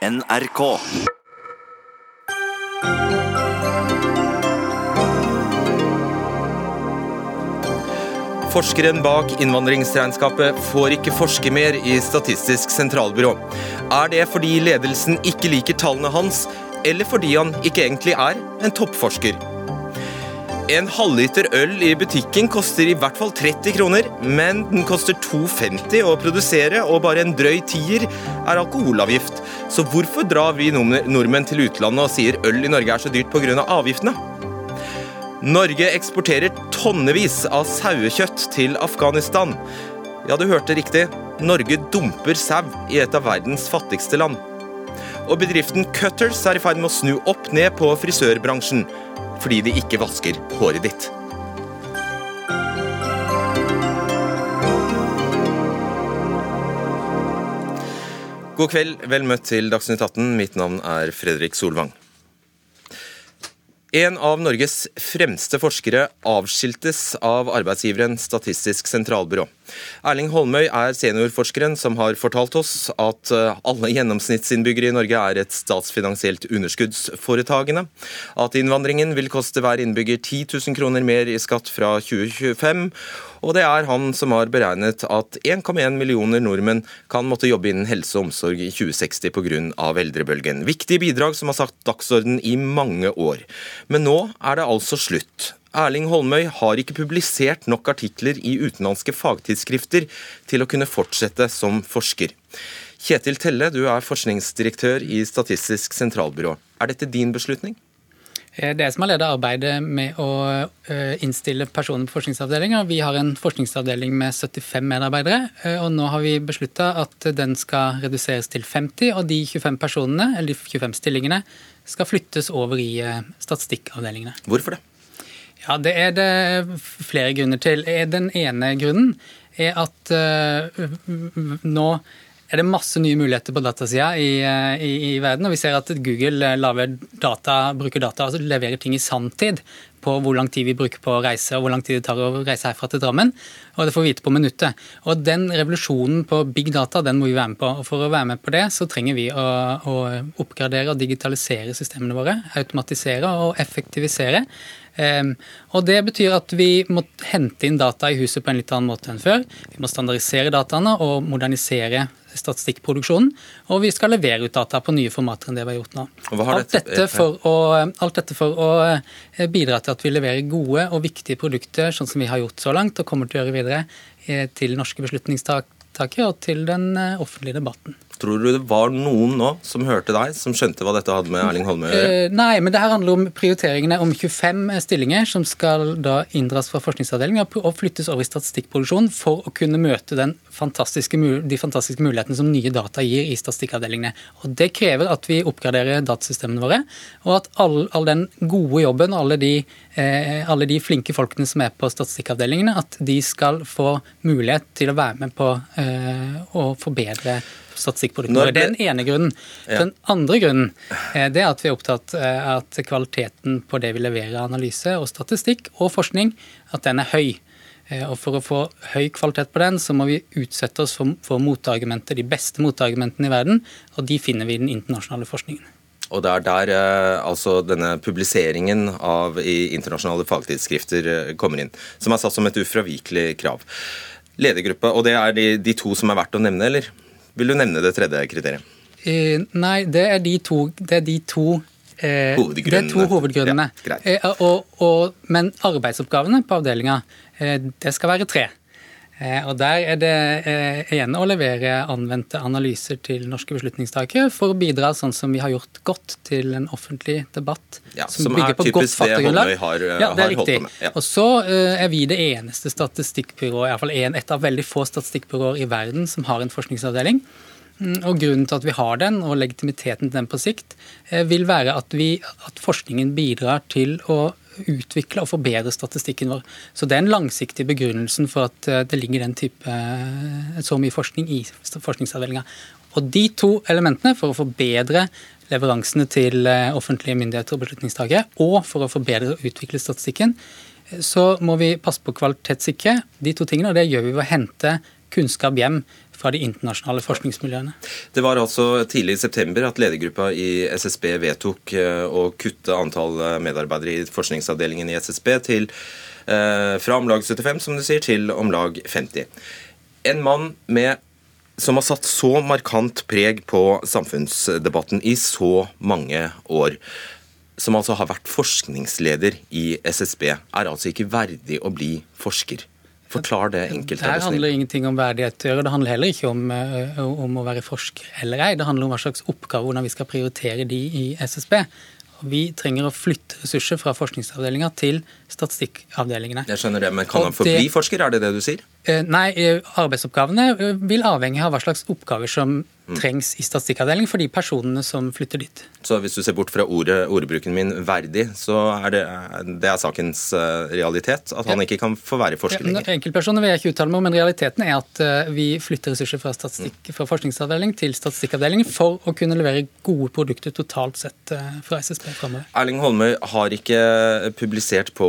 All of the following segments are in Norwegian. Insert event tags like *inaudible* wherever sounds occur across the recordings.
NRK. Forskeren bak innvandringsregnskapet får ikke forske mer i Statistisk sentralbyrå. Er det fordi ledelsen ikke liker tallene hans, eller fordi han ikke egentlig er en toppforsker? En halvliter øl i butikken koster i hvert fall 30 kroner, men den koster 2,50 å produsere, og bare en drøy tier er alkoholavgift. Så hvorfor drar vi nordmenn til utlandet og sier øl i Norge er så dyrt pga. avgiftene? Norge eksporterer tonnevis av sauekjøtt til Afghanistan. Ja, du hørte riktig. Norge dumper sau i et av verdens fattigste land. Og bedriften Cutters er i ferd med å snu opp ned på frisørbransjen fordi de ikke vasker håret ditt. God kveld, vel møtt til Dagsnytt 18. Mitt navn er Fredrik Solvang. En av Norges fremste forskere avskiltes av arbeidsgiveren Statistisk sentralbyrå. Erling Holmøy er seniorforskeren som har fortalt oss at eh, alle gjennomsnittsinnbyggere i Norge er et statsfinansielt underskuddsforetagende, at innvandringen vil koste hver innbygger 10 000 kroner mer i skatt fra 2025, og det er han som har beregnet at 1,1 millioner nordmenn kan måtte jobbe innen helse og omsorg i 2060 pga. eldrebølgen. Viktige bidrag som har satt dagsorden i mange år. Men nå er det altså slutt. Erling Holmøy har ikke publisert nok artikler i utenlandske fagtidsskrifter til å kunne fortsette som forsker. Kjetil Telle, du er forskningsdirektør i Statistisk sentralbyrå. Er dette din beslutning? Eh, det er som har ledet arbeidet med å eh, innstille personer på forskningsavdelinga. Vi har en forskningsavdeling med 75 medarbeidere, eh, og nå har vi beslutta at den skal reduseres til 50, og de 25 personene, eller de 25 stillingene skal flyttes over i statistikkavdelingene. Hvorfor det? Ja, Det er det flere grunner til. Den ene grunnen er at nå er det masse nye muligheter på datasida i, eh, i, i, verden. og Vi ser at Google eh, data, bruker data, altså leverer ting i sanntid på hvor lang tid vi bruker på å reise, og hvor lang tid det tar å reise herfra til Drammen. Og det får vi vite på minuttet. Og den revolusjonen på big data, den må vi være med på. Og for å være med på det, så trenger vi å, å oppgradere og digitalisere systemene våre. Automatisere og effektivisere. Um, og Det betyr at vi må hente inn data i huset på en litt annen måte enn før. Vi må standardisere dataene og modernisere statistikkproduksjonen. Og vi skal levere ut data på nye formater enn det vi har gjort nå. Alt dette, å, alt dette, for å, eh, bidra til at vi leverer gode og viktige produkter, sånn som vi har gjort så langt og kommer til å gjøre videre, eh, til norske beslutningstakere og til den eh, offentlige debatten. Tror du det var noen nå som hørte deg, som skjønte hva dette hadde med Erling Holme å gjøre? Uh, nei, men det her handler om prioriteringene om 25 stillinger som skal da inndras fra forskningsavdelingen og flyttes over i statistikkproduksjon for å kunne møte fantastiske, de fantastiske mulighetene som nye data gir i statistikkavdelingene. Og Det krever at vi oppgraderer datasystemene våre, og at all, all den gode jobben, alle de, eh, alle de, flinke folkene som er på statistikkavdelingene, at de skal få mulighet til å være med på eh, å forbedre statistikkprodukter. Det er den ene grunnen. Ja. Den andre grunnen eh, det er at vi er opptatt av eh, at kvaliteten på det vi leverer av analyse og statistikk og forskning, at den er høy. Eh, og For å få høy kvalitet på den, så må vi utsette oss for, for motargumenter, de beste motargumentene i verden, og de finner vi i den internasjonale forskningen. Og det er der altså denne publiseringen av i internasjonale fagtidsskrifter kommer inn, som er satt som et ufravikelig krav. Ledergruppe, og det er de, de to som er verdt å nevne, eller? Vil du nevne det tredje kriteriet? Eh, nei, det er de to, det er de to eh. Det er to hovedgrunnene. Ja, eh, og, og, men arbeidsoppgavene på avdelinga, eh, det skal være tre. Eh, og Der er det eh, igjen å levere anvendte analyser til norske beslutningstakere for å bidra sånn som vi har gjort godt til en offentlig debatt ja, som, som bygger på godt. Har, ja, det er riktig. Ja. Og så er vi det eneste statistikkbyrået, iallfall et av veldig få statistikkbyråer i verden som har en forskningsavdeling. Mm, og Grunnen til at vi har den, og legitimiteten til den på sikt, vil være at, vi, at forskningen bidrar til å utvikle og forbedre statistikken vår. Så Det er en langsiktig begrunnelsen for at eh, det ligger den type eh, så mye forskning i forskningsavdelinga. Og De to elementene, for å forbedre leveransene til eh, offentlige myndigheter og beslutningstakere, og for å forbedre og utvikle statistikken, så må vi passe på kvalitetssikre de to tingene. og Det gjør vi ved å hente kunnskap hjem fra de internasjonale forskningsmiljøene. Det var altså tidlig i september at ledergruppa i SSB vedtok eh, å kutte antall medarbeidere i forskningsavdelingen i SSB til, fra om lag 75 som du sier, til om lag 50. En mann med som har satt så markant preg på samfunnsdebatten i så mange år som altså har vært forskningsleder i SSB, er altså ikke verdig å bli forsker. Forklar det enkelt. Det handler ingenting om verdighet å gjøre. Det handler heller ikke om, eh, om, å være forsker eller ei. Det handler om hva slags oppgaver, hvordan vi skal prioritere de i SSB. Vi trenger å flytte ressurser fra forskningsavdelinga til statistikkavdelingene. Jeg skjønner det, Men kan han forbli forsker, er det det du sier? Eh, nei, eh, arbeidsoppgavene vil avhenge av hva slags oppgaver som. Trengs i statistikkavdeling for de personene som flytter dit. Så hvis du ser bort fra ordet, ordbruken min 'verdig', så er det, det er sakens eh, realitet? At han ikke kan få være forsker lenger? Ja, enkeltpersoner vil jeg ikke uttale meg om, men realiteten er at eh, vi flytter ressurser fra, mm. fra forskningsavdeling til statistikkavdeling for å kunne levere gode produkter totalt sett eh, fra SSB framover. Erling Holmøy har ikke publisert på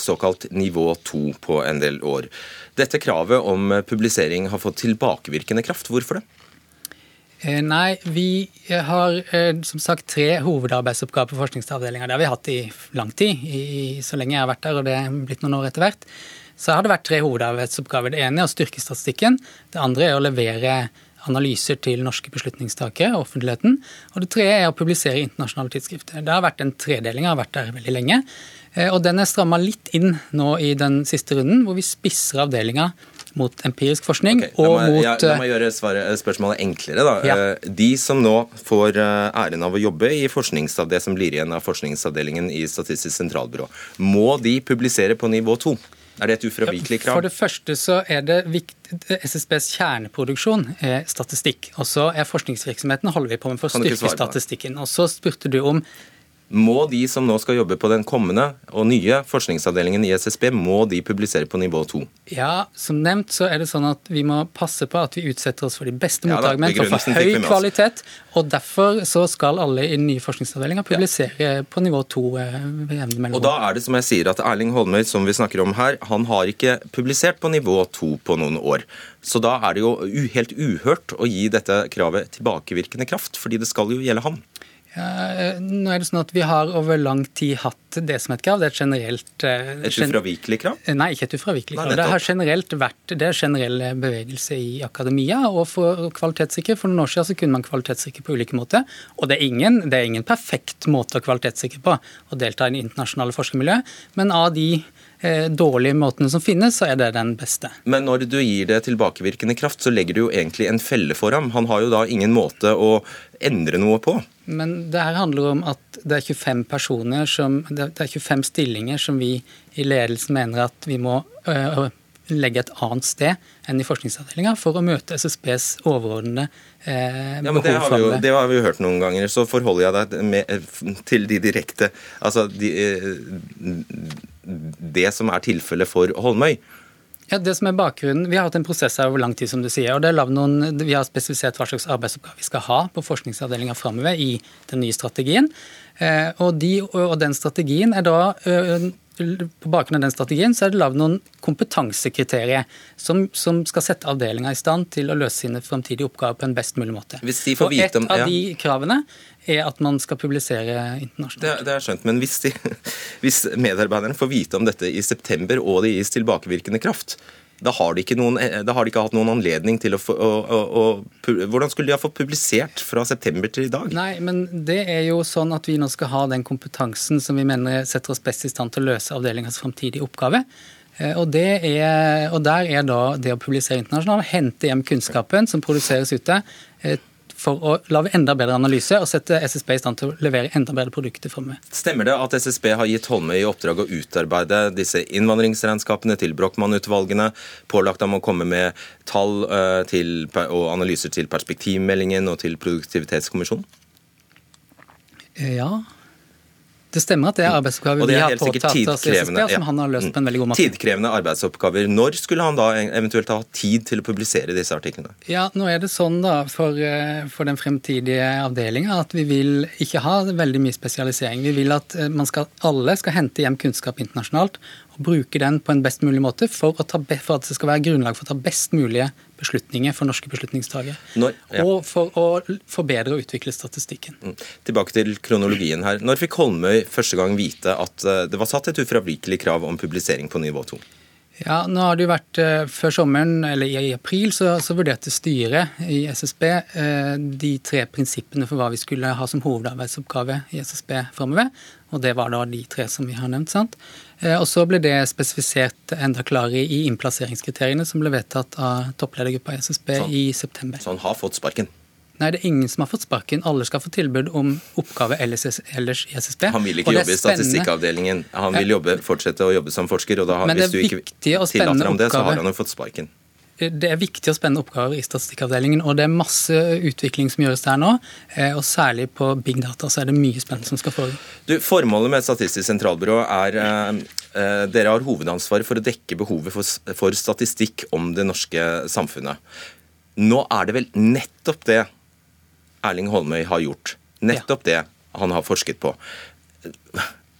såkalt nivå 2 på en del år. Dette kravet om publisering har fått tilbakevirkende kraft. Hvorfor det? Eh, nei, vi har eh, som sagt tre hovedarbeidsoppgaver på forskningsavdelinga. Det har vi hatt i lang tid, i, så lenge jeg har vært der, og det er blitt noen år etter hvert. Så har det vært tre hovedarbeidsoppgaver. Det ene er å styrke statistikken. Det andre er å levere analyser til norske beslutningstakere og offentligheten. Og det tredje er å publisere internasjonale tidsskrifter. Det har vært en tredeling, har vært der veldig lenge. Eh, og den er stramma litt inn nå i den siste runden, hvor vi spisser avdelinga mot empirisk forskning okay, og meg, mot ja, La meg gjøre svaret, eh, spørsmålet enklere. da. Ja. Eh, de som nå får eh, æren av å jobbe i det som blir igjen av forskningsavdelingen i Statistisk sentralbyrå, må de publisere på nivå to? Er det et ufravikelig krav? For det første så er det viktig, SSBs kjerneproduksjon er statistikk. Og så er forskningsvirksomheten holder vi på med for å styrke statistikken. Og så spurte du om må de som nå skal jobbe på den kommende og nye forskningsavdelingen i SSB, må de publisere på nivå 2? Ja, som nevnt så er det sånn at vi må passe på at vi utsetter oss for de beste ja, mottakene for høy kvalitet. Og derfor så skal alle i den nye forskningsavdelinga publisere ja. på nivå 2 eh. Og da er det som jeg sier at Erling Holmøy, som vi snakker om her, han har ikke publisert på nivå 2 på noen år. Så da er det jo helt uhørt å gi dette kravet tilbakevirkende kraft, fordi det skal jo gjelde han. Ja, eh, nå er det sånn at Vi har over lang tid hatt det som et krav. Det er et generelt eh, Et ufravikelig krav? Eh, nei, ikke et ufravikelig krav. Det har generelt vært det er generell bevegelse i akademia og for kvalitetssikre. For noen år siden så kunne man kvalitetssikre på ulike måter. Og det er, ingen, det er ingen perfekt måte å kvalitetssikre på å delta i det internasjonale forskermiljøet. Men av de dårlige måtene som finnes, så er det den beste. Men når du gir det tilbakevirkende kraft, så legger du jo egentlig en felle for ham. Han har jo da ingen måte å endre noe på. Men det her handler om at det er 25 personer som, det er 25 stillinger som vi i ledelsen mener at vi må øh, legge et annet sted enn i forskningsavdelinga for å møte SSBs overordnede eh, ja, behov. Det har, vi jo, det har vi jo hørt noen ganger. Så forholder jeg deg med, til de direkte Altså de, det som er tilfellet for Holmøy. Ja, det som er bakgrunnen, Vi har hatt en prosess her over lang tid, som du sier. og det er noen, Vi har spesifisert hva slags arbeidsoppgave vi skal ha på forskningsavdelinga framover i den nye strategien. Eh, og, de, og, den strategien er da eh, på bakgrunn av den strategien så er det lagd noen kompetansekriterier som, som, skal sette avdelinga i stand til å løse sine framtidige oppgaver på en best mulig måte. Hvis de får vite om, ja. Et av de kravene er at man skal publisere internasjonalt. Det, det er skjønt, Men hvis, de, *laughs* hvis medarbeiderne får vite om dette i september, og det gis tilbakevirkende kraft, da har, de ikke noen, da har de ikke hatt noen anledning til å få å, å, å, Hvordan skulle de ha fått publisert fra september til i dag? Nei, men det er jo sånn at vi nå skal ha den kompetansen som vi mener setter oss best i stand til å løse avdelingas framtidige oppgave. Eh, og, er, og, der er da det å publisere internasjonalt, hente hjem kunnskapen som produseres ute, for å lage enda bedre analyse og sette SSB i stand til å levere enda bedre produkter framover. Stemmer det at SSB har gitt Holme i oppdrag å utarbeide disse innvandringsregnskapene til Brochmann-utvalgene, pålagt dem å komme med tall uh, til, og analyser til perspektivmeldingen og til produktivitetskommisjonen? Ja, det stemmer at det er arbeidsoppgaver vi har påtatt oss i SSB, som han har løst på en veldig god måte. Tidkrevende arbeidsoppgaver. Når skulle han da eventuelt ha tid til å publisere disse artiklene? Ja, nå er det sånn da for, eh, for den fremtidige avdelinga at vi vil ikke ha veldig mye spesialisering. Vi vil at eh, skal, alle skal hente hjem kunnskap internasjonalt og bruke den på en best mulig måte for, ta, for at det skal være grunnlag for å ta best mulige beslutninger for norske beslutningstagere. Ja. Og for å forbedre og utvikle statistikken. Mm. Tilbake til kronologien her. Når fikk Holmøy første gang vite at eh, det var satt et ufravikelig krav om publisering på nivå 2? Ja, nå har det jo vært uh, Før sommeren, eller i april, så, så vurderte styret i SSB eh, de tre prinsippene for hva vi skulle ha som hovedarbeidsoppgave i SSB framover. Og det var da de tre som vi har nevnt. sant? Uh, og så ble det spesifisert enda klarere i innplasseringskriteriene som ble vedtatt av toppledergruppa i SSB sånn. i september. Så han har fått sparken? Nei, det er ingen som har fått sparken. Alle skal få tilbud om oppgave ellers, ellers i SSB. Han vil ikke jobbe i statistikkavdelingen. Han vil jobbe, fortsette å jobbe som forsker. og da, Men Hvis du ikke tillater ham det, så har han jo fått sparken. Det er viktige og spennende oppgaver i statistikkavdelingen, og det er masse utvikling som gjøres der nå. Eh, og særlig på big data så er det mye spennende som skal foregå. Du, Formålet med Statistisk sentralbyrå er eh, eh, Dere har hovedansvaret for å dekke behovet for, for statistikk om det norske samfunnet. Nå er det vel nettopp det Erling Holmøy har gjort. Nettopp det han har forsket på.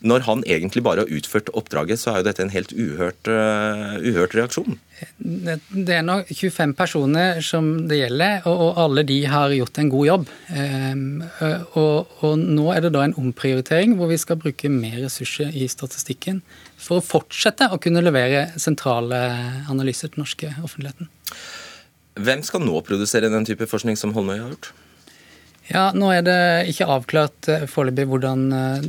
Når han egentlig bare har utført oppdraget, så er jo dette en helt uhørt, uh, uhørt reaksjon. Det er nå 25 personer som det gjelder, og, alle de har gjort en god jobb. Um, og, og, nå er det da en omprioritering hvor vi skal bruke mer ressurser i statistikken for å fortsette å kunne levere sentrale analyser til norske offentligheten. Hvem skal nå produsere den type forskning som Holmøy har gjort? Ja, Nå er det ikke avklart eh, foreløpig hvordan, eh,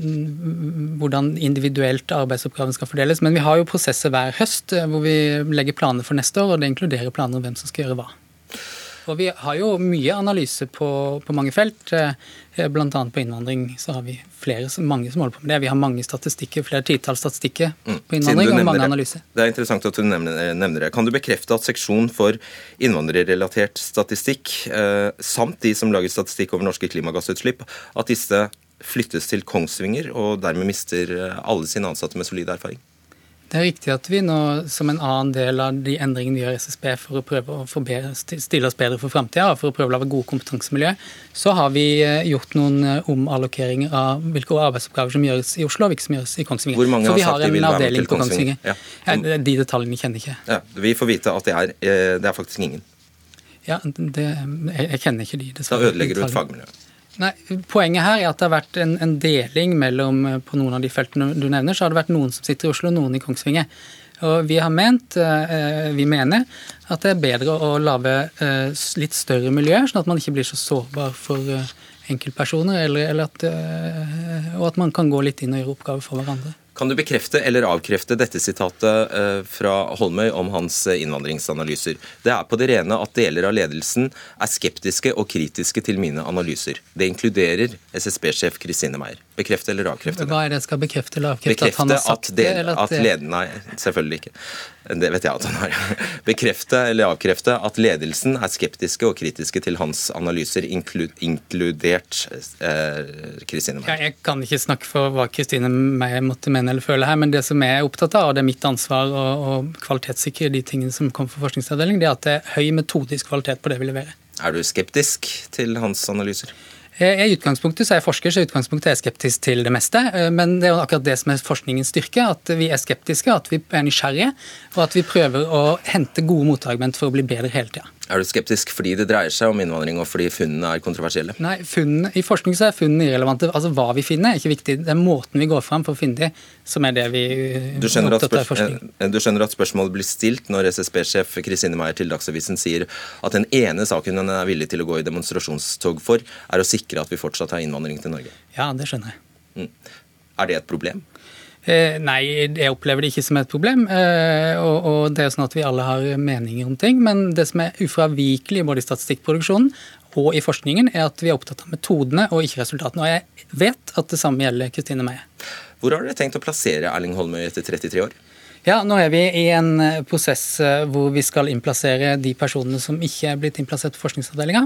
hvordan, individuelt arbeidsoppgaven skal fordeles. Men vi har jo prosesser hver høst eh, hvor vi legger planer for neste år, og det inkluderer planer om hvem som skal gjøre hva. Og vi har jo mye analyse på, på mange felt. Eh, Bl.a. på innvandring så har vi flere, mange som holder på med det. Vi har mange statistikker, flere titalls statistikker mm. på innvandring og mange analyser. Det er interessant at du nevner, nevner, det. Kan du bekrefte at seksjon for innvandrerrelatert statistikk, eh, samt de som lager statistikk over norske klimagassutslipp, at disse flyttes til Kongsvinger og dermed mister eh, alle sine ansatte med solid erfaring? Det er riktig at vi nå, som en annen del av de endringene vi gjør i SSB for å prøve å forbedre, stille oss bedre for framtida, for å prøve å lage gode kompetansemiljø, så har vi eh, gjort noen eh, omallokeringer av hvilke arbeidsoppgaver som gjøres i Oslo og hvilke som gjøres i Kongsvinger. Hvor mange så vi har sagt de vil være med til Kongsvinger? Ja. Ja, de detaljene kjenner jeg ikke. Ja, vi får vite at det er, eh, det er faktisk ingen. Ja, det, jeg, jeg, kjenner ikke de. Da ødelegger du et fagmiljø. Nei, Poenget her er at det har vært en, en, deling mellom eh, på noen av de feltene du nevner, så har det vært noen som sitter i Oslo og noen i Kongsvinger. Og vi har ment, eh, vi mener, at det er bedre å lage eh, litt større miljøer, sånn at man ikke blir så sårbar for enkeltpersoner, eller, eller at, og at man kan gå litt inn og gjøre oppgaver for hverandre. Kan du bekrefte eller avkrefte dette sitatet eh, fra Holmøy om hans eh, innvandringsanalyser? Det er på det rene at deler av ledelsen er skeptiske og kritiske til mine analyser. Det inkluderer SSB-sjef Kristine Meyer. Bekrefte eller avkrefte det? Hva er det skal bekrefte eller avkrefte? Bekrefte at han har sagt at, del, det? At, at leden, nei, selvfølgelig ikke. Det vet jeg at han har. *laughs* Bekrefte eller avkrefte at ledelsen er skeptiske og kritiske til hans analyser, inkludert eh, Kristine Meyer. Jeg kan ikke snakke for hva Kristine Meyer måtte mene eller føle her, men det som jeg er opptatt av, og det er mitt ansvar å, å kvalitetssikre de tingene som kommer fra forskningsavdelingen, det er at det er høy metodisk kvalitet på det vi leverer. Er du skeptisk til hans analyser? Eh, I utgangspunktet så er jeg forsker, så i utgangspunktet er jeg skeptisk til det meste. Eh, men det er jo akkurat det som er forskningens styrke, at vi er skeptiske, at vi er nysgjerrige, og at vi prøver å hente gode motargument for å bli bedre hele tida. Er du skeptisk fordi det dreier seg om innvandring og fordi funnene er kontroversielle? Nei, funnene, I forskning så er funnene irrelevante. Altså Hva vi finner, er ikke viktig. Det er måten vi går fram for å finne de, som er det vi du skjønner, spørs, du skjønner at spørsmålet blir stilt når SSB-sjef Kristine Meyer til Dagsavisen sier at den ene saken hun er villig til å gå i demonstrasjonstog for, er å sikre at vi fortsatt har innvandring til Norge? Ja, det skjønner jeg. Mm. Er det et problem? Eh, nei, jeg opplever det ikke som et problem. Eh, og, og, det er sånn at vi alle har meninger om ting. Men det som er ufravikelig både i statistikkproduksjonen og i forskningen, er at vi er opptatt av metodene og ikke resultatene. Og jeg vet at det samme gjelder Kristine Meie. Hvor har dere tenkt å plassere Erling Holmøy etter 33 år? Ja, Nå er vi i en eh, prosess hvor vi skal innplassere de personene som ikke er blitt innplassert på forskningsavdelinga.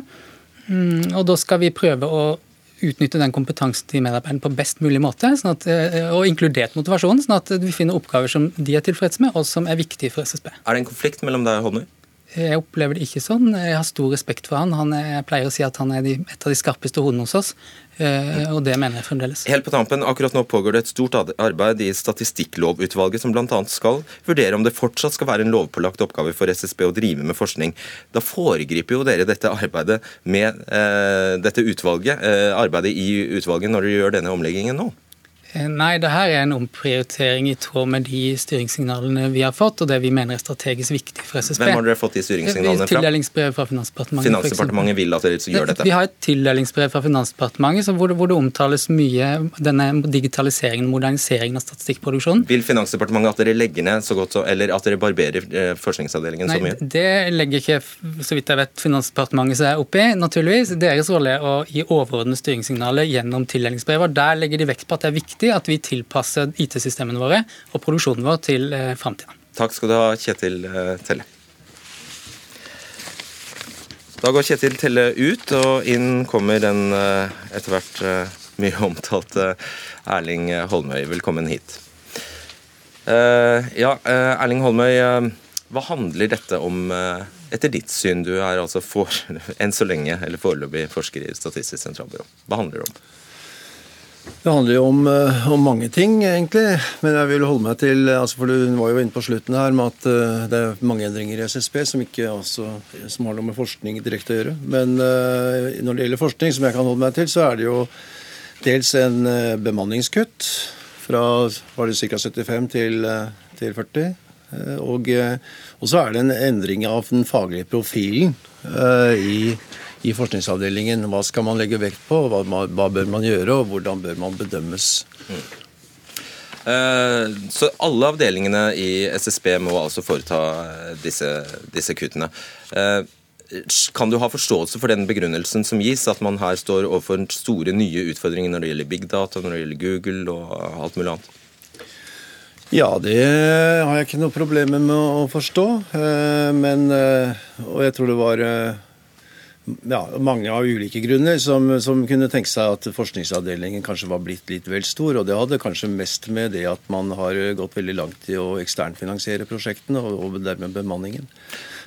Mm, og da skal vi prøve å utnytte den kompetansen til medarbeiderne på best mulig måte, sånn at, eh, og inkludert motivasjonen, sånn at vi finner oppgaver som de er tilfreds med, og som er viktige for SSB. Er det en konflikt mellom deg og Holmøy? Jeg opplever det ikke sånn. Jeg har stor respekt for han. han er, jeg pleier å si at han er de, et av de skarpeste hodene hos oss. Eh, og det mener jeg fremdeles. Helt på tampen, akkurat nå pågår det et stort arbeid i Statistikklovutvalget som bl.a. skal vurdere om det fortsatt skal være en lovpålagt oppgave for SSB å drive med forskning. Da foregriper jo dere dette arbeidet med eh, dette utvalget, eh, arbeidet i utvalget når dere gjør denne omleggingen nå? Eh, nei, det her er en omprioritering i tråd med de styringssignalene vi har fått, og det vi mener er strategisk viktig for SSB. Hvem har dere fått de styringssignalene fra? Tildelingsbrev fra Finansdepartementet. Finansdepartementet vil at dere gjør dette? Vi har et tildelingsbrev fra Finansdepartementet hvor det, hvor det omtales mye denne digitaliseringen, moderniseringen av statistikkproduksjonen. Vil Finansdepartementet at dere legger ned så godt så, eller at dere barberer eh, forskningsavdelingen Nei, så mye? Det legger ikke, så vidt jeg vet, Finansdepartementet seg opp i, naturligvis. Deres rolle er å gi overordnede styringssignaler gjennom tildelingsbrevet. Der legger de vekt på at det er viktig viktig at vi tilpasser IT-systemene våre og produksjonen vår til eh, framtida. Takk skal du ha, Kjetil eh, Telle. Da går Kjetil Telle ut, og inn kommer den eh, etter hvert mye omtalte Erling Holmøy. Velkommen hit. Ja, Erling Holmøy, hva handler dette om etter ditt syn? Du er altså for, *laughs* enn så lenge, eller foreløpig forsker i Statistisk sentralbyrå. Hva handler det om? Det handler jo om, eh, om, mange ting, egentlig. Men jeg vil holde meg til altså For du var jo inne på slutten her med at uh, det er mange endringer i SSB som, ikke, altså, som har noe med forskning direkte å gjøre. Men uh, når det gjelder forskning, som jeg kan holde meg til, så er det jo dels en bemanningskutt fra var det ca. 75 til, til 40. Og, og, så er det en endring av den faglige profilen i i forskningsavdelingen. Hva skal man legge vekt på, hva, hva bør man gjøre, og hvordan bør man bedømmes? Mm. Så alle avdelingene i SSB må altså foreta eh, disse, disse, kuttene. Eh, kan du ha forståelse for den begrunnelsen som gis, at man her står overfor store nye utfordringer når det gjelder big data, når det gjelder Google og alt mulig annet? Ja, det har jeg ikke noe problem med å forstå. Men, og jeg tror det var ja, mange av ulike grunner som, som, kunne tenke seg at forskningsavdelingen kanskje var blitt litt vel stor. Og det hadde kanskje mest med det at man har gått veldig langt i å eksternfinansiere prosjektene, og, og dermed bemanningen.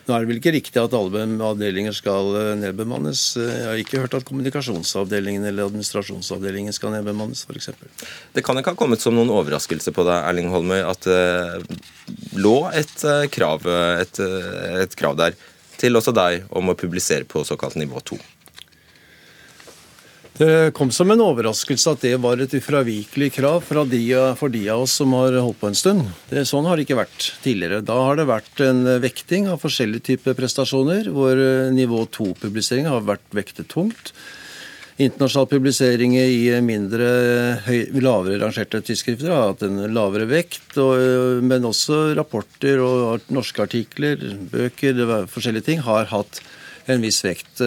Nå er det vel ikke riktig at alle avdelinger skal eh, nedbemannes. Jeg har ikke hørt at kommunikasjonsavdelingen eller administrasjonsavdelingen skal nedbemannes, f.eks. Det kan ikke ha kommet som noen overraskelse på deg, Erling Holmøy, at det lå et eh, krav, et, et krav der til også deg om å publisere på såkalt nivå 2? Det kom som en overraskelse at det var et ufravikelig krav de, for de av oss som har holdt på en stund. Det, sånn har det ikke vært tidligere. Da har det vært en vekting av forskjellige typer prestasjoner, hvor nivå 2-publisering har vært vektet tungt. Internasjonal publisering i mindre, høy, lavere rangerte tidsskrifter har hatt en lavere vekt, og, men også rapporter og norske artikler, bøker, forskjellige ting har hatt en viss vekt.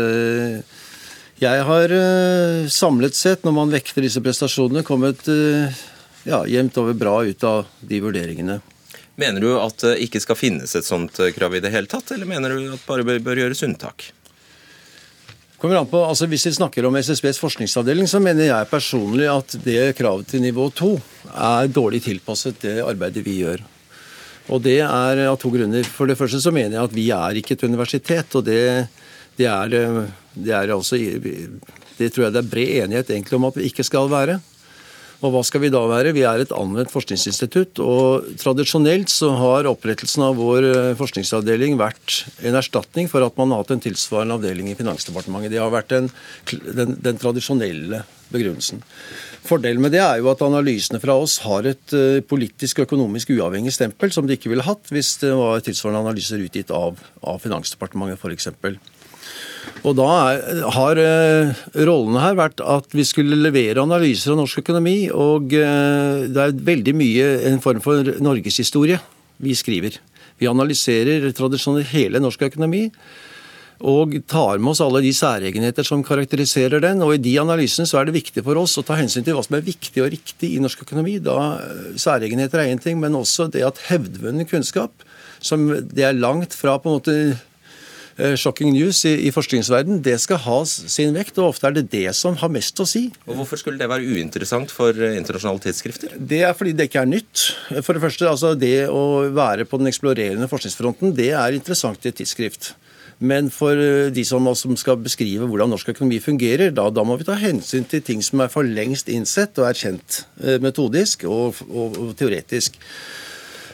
Jeg har eh, samlet sett, når man vekter disse prestasjonene, kommet eh, ja, jevnt over bra ut av de vurderingene. Mener du at det ikke skal finnes et sånt krav i det hele tatt, eller mener du at bare bør gjøres unntak? Kommer an på, altså Hvis vi snakker om SSBs forskningsavdeling, så mener jeg personlig at det kravet til nivå to er dårlig tilpasset det arbeidet vi gjør. Og Det er av to grunner. For det første så mener jeg at vi er ikke et universitet. og det, det er, det er altså, det tror jeg det er bred enighet egentlig om at vi ikke skal være. Og hva skal vi da være? Vi er et anvendt forskningsinstitutt. Og tradisjonelt så har opprettelsen av vår eh, forskningsavdeling vært en erstatning for at man har hatt en tilsvarende avdeling i Finansdepartementet. Det har vært den, den, den tradisjonelle begrunnelsen. Fordelen med det er jo at analysene fra oss har et uh, politisk og økonomisk uavhengig stempel, som de ikke ville hatt hvis det var tilsvarende analyser utgitt av, av Finansdepartementet f.eks. Og da er, har eh, rollene her vært at vi skulle levere analyser av norsk økonomi. Og eh, det er veldig mye en form for norgeshistorie vi skriver. Vi analyserer tradisjonelt hele norsk økonomi. Og tar med oss alle de særegenheter som karakteriserer den. Og i de analysene så er det viktig for oss å ta hensyn til hva som er viktig og riktig i norsk økonomi. Da eh, Særegenheter er én ting, men også det at hevdvunnen kunnskap, som det er langt fra på en måte shocking news i, i forskningsverden, det skal ha sin vekt, og ofte er det det som har mest å si. Og Hvorfor skulle det være uinteressant for eh, internasjonale tidsskrifter? Det er fordi det ikke er nytt. For det første, altså det å være på den eksplorerende forskningsfronten, det er interessant i et tidsskrift. Men for eh, de som, som, skal beskrive hvordan norsk økonomi fungerer, da, da, må vi ta hensyn til ting som er for lengst innsett og erkjent metodisk og, og, og teoretisk.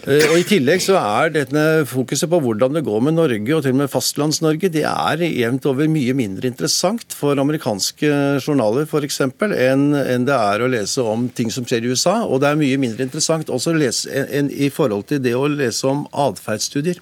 Eh, og I tillegg så er dette fokuset på hvordan det går med Norge, og til og med Fastlands-Norge, det er jevnt over mye mindre interessant for amerikanske journaler f.eks. Enn, enn det er å lese om ting som skjer i USA. Og det er mye mindre interessant også lese, enn i forhold til det å lese om atferdsstudier.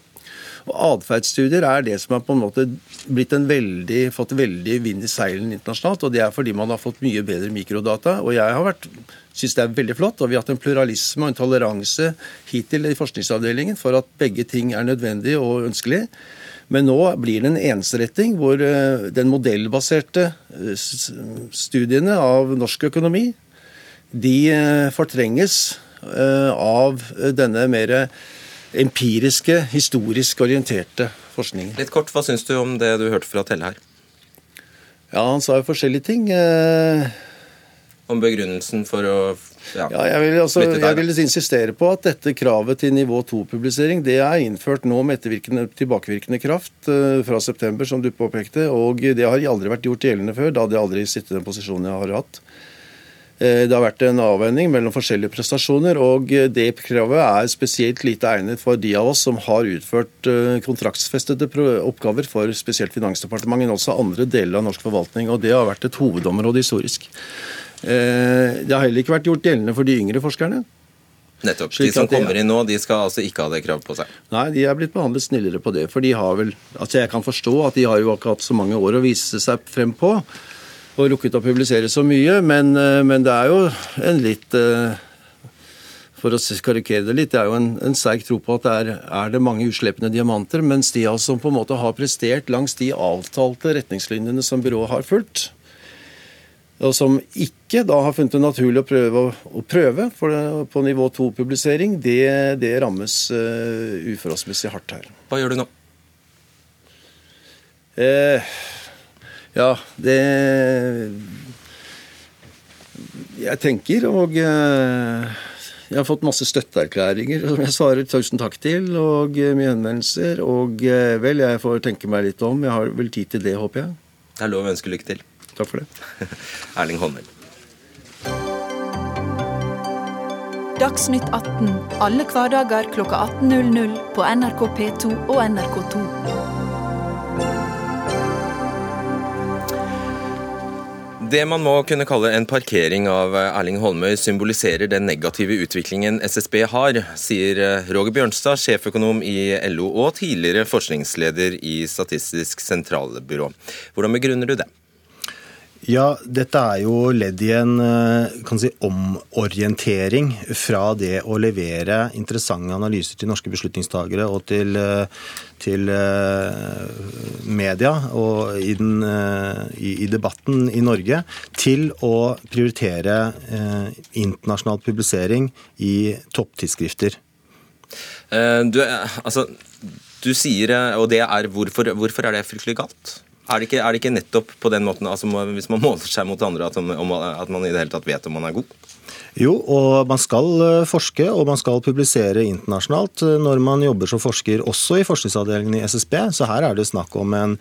Og Atferdsstudier er det som har på en måte blitt en veldig, fått veldig vind i seilen internasjonalt. og Det er fordi man har fått mye bedre mikrodata. og Jeg har vært syns det er veldig flott. Og vi har hatt en pluralisme og en toleranse hittil i forskningsavdelingen for at begge ting er nødvendig og ønskelig. Men nå blir det en ensretting hvor eh, den modellbaserte eh, studiene av norsk økonomi de eh, fortrenges av denne mer empiriske, historisk orienterte forskningen. Litt kort, Hva syns du om det du hørte fra Telle her? Ja, Han sa jo forskjellige ting om begrunnelsen for å ja, ja jeg, vil, altså, jeg vil insistere på at dette kravet til nivå 2-publisering det er innført nå med tilbakevirkende kraft uh, fra september, som du påpekte. Og det har aldri vært gjort gjeldende før. Da hadde jeg aldri sittet i den posisjonen jeg har hatt. Uh, det har vært en avveining mellom forskjellige prestasjoner, og det kravet er spesielt lite egnet for de av oss som har utført uh, kontraktsfestede oppgaver for spesielt Finansdepartementet, men også andre deler av norsk forvaltning. og Det har vært et hovedområde historisk. Eh, det har heller ikke vært gjort gjeldende for de yngre forskerne. Nettopp. De som kommer inn nå, de skal altså ikke ha det kravet på seg? Nei, de er blitt behandlet snillere på det. For de har vel Altså, jeg kan forstå at de har jo ikke hatt så mange år å vise seg frem på. Og rukket å publisere så mye, men, eh, men det er jo en litt eh, for å karikere det litt, det er jo en, en sterk tro på at det er, er det mange usleppende diamanter, mens de altså på en måte har prestert langs de avtalte retningslinjene som byrået har fulgt og som ikke da har funnet det naturlig å prøve, å prøve det, på nivå 2-publisering, det, det, rammes uh, uforholdsmessig hardt her. Hva gjør du nå? Eh, ja, det Jeg tenker, og eh, jeg har fått masse støtteerklæringer som jeg svarer tusen takk til, og eh, mye henvendelser. Og eh, vel, jeg får tenke meg litt om. Jeg har vel tid til det, håper jeg. Det er lov å ønske lykke til. Takk for det. *laughs* Erling Håndel. Dagsnytt 18 alle hverdager kl 18.00 på NRK P2 og NRK2. Det man må kunne kalle en parkering av Erling Holmøy, symboliserer den negative utviklingen SSB har, sier Roger Bjørnstad, sjeføkonom i LO og tidligere forskningsleder i Statistisk sentralbyrå. Hvordan begrunner du det? Ja, dette er jo ledd i en eh, si, omorientering fra det å levere interessante analyser til norske beslutningstagere og til, eh, til uh, media og i, den, i, i, debatten i Norge, til å prioritere internasjonal publisering i topptidsskrifter. Du, altså, du sier, og det er hvorfor, hvorfor er det fryktelig galt? Er det, ikke, er det ikke, nettopp på den måten, altså hvis man måler seg mot andre, at, om, at man i det hele tatt vet om man er god? Jo, og man skal eh, forske og man skal publisere internasjonalt eh, når man jobber som forsker, også i forskningsavdelingen i SSB. Så her er det snakk om en,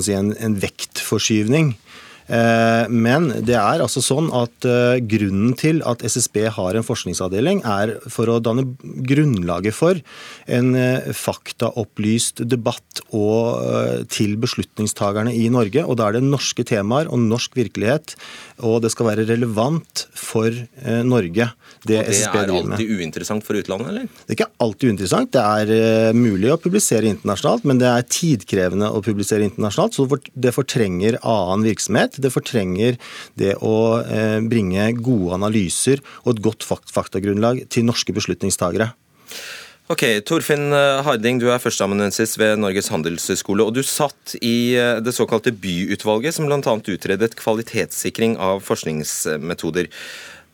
si, en, en vektforskyvning. Eh, men det er altså sånn at eh, grunnen til at SSB har en forskningsavdeling, er for å danne grunnlaget for en eh, faktaopplyst debatt og til beslutningstagerne i Norge. Og da er det norske temaer og norsk virkelighet, og det skal være relevant for Norge. Det, og det er alltid uinteressant for utlandet, eller? Det er ikke alltid uinteressant. Det er mulig å publisere internasjonalt, men det er tidkrevende å publisere internasjonalt, så det fortrenger annen virksomhet. Det fortrenger det å eh, bringe gode analyser og et godt faktagrunnlag til norske beslutningstagere. Ok, Torfinn eh, Harding, du er førsteamanuensis ved Norges handelshøyskole. Og du satt i eh, det såkalte Byutvalget, som bl.a. utredet kvalitetssikring av forskningsmetoder.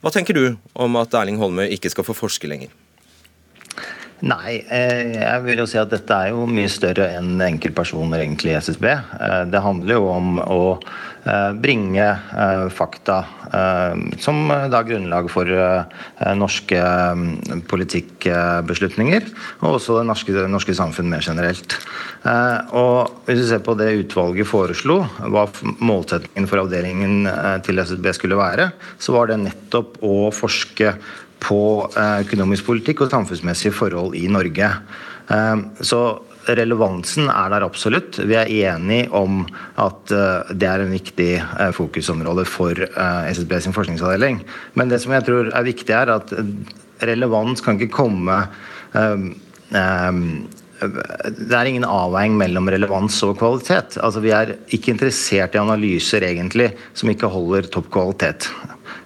Hva tenker du om at Erling Holmøy ikke skal få forske lenger? Nei, eh, jeg vil jo si at dette er jo mye større enn enkeltpersoner egentlig i SSB. Eh, det handler jo om å eh, bringe fakta som da grunnlag for norske politikkbeslutninger, og også det norske, det norske samfunn mer generelt. Og hvis du ser på det utvalget foreslo, hva målsettingen for avdelingen til SSB skulle være, så var det nettopp å forske på eh, økonomisk politikk og samfunnsmessige forhold i Norge. Eh, så relevansen er der absolutt. Vi er enige om at eh, det er en viktig fokusområde for SSB sin forskningsavdeling. Men det som jeg tror er viktig, er at relevans kan ikke komme det er ingen avveining mellom relevans og kvalitet. Altså, vi er ikke interessert i analyser egentlig som ikke holder topp kvalitet.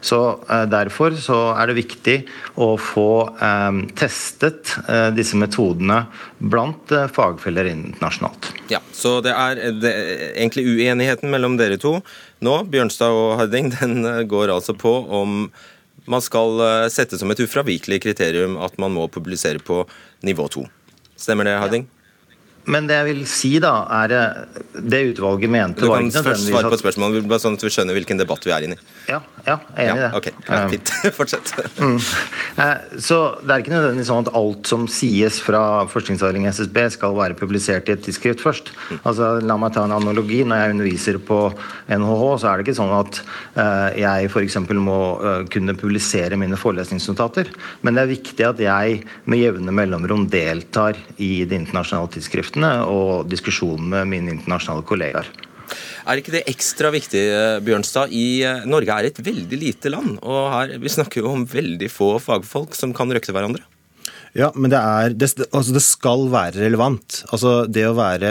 Så eh, Derfor så er det viktig å få eh, testet eh, disse metodene blant eh, fagfeller internasjonalt. Ja, Så det er, det egentlig uenigheten mellom dere to nå, Bjørnstad og Harding, *laughs* den eh, går altså på om man skal eh, sette som et ufravikelig kriterium at man må publisere på nivå 2. Stemmer det, Harding? Men det jeg vil si, da, er det utvalget mente Du kan først svare på spørsmålet, bare sånn at vi skjønner hvilken debatt vi er inne i. Ja, ja jeg er enig i det. ok, ja, fint. *laughs* Fortsett. *laughs* Mm. Eh, så det er ikke nødvendigvis sånn at alt som sies fra forskningsavdelingen SSB skal være publisert i et tidsskrift først. Mm. Altså, La meg ta en analogi. Når jeg underviser på NHH, så er det ikke sånn at uh, jeg f.eks. må uh, kunne publisere mine forelesningsnotater. Men det er viktig at jeg med jevne mellomrom deltar i de internasjonale tidsskriftene og diskusjonen med mine internasjonale kollegaer. Er ikke det ekstra viktig, eh, Bjørnstad? I eh, Norge er et veldig lite land, og her, vi snakker jo om veldig få fagfolk som kan røkte hverandre. Ja, men det, er, det, altså det skal være relevant. Altså det å være,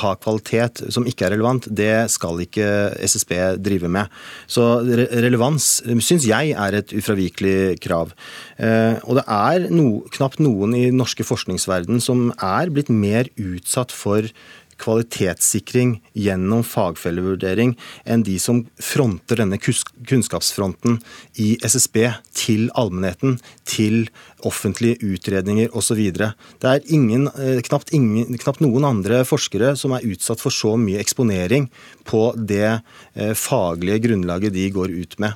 ha kvalitet som ikke er relevant, det skal ikke SSB drive med. Så relevans syns jeg er et ufravikelig krav. Eh, og det er no, knapt noen i den norske forskningsverden som er blitt mer utsatt for kvalitetssikring gjennom fagfellevurdering enn de som fronter denne kunnskapsfronten i SSB til allmennheten, til offentlige utredninger osv. Det er ingen, eh, knapt, ingen, knapt noen andre forskere som er utsatt for så mye eksponering på det eh, faglige grunnlaget de går ut med.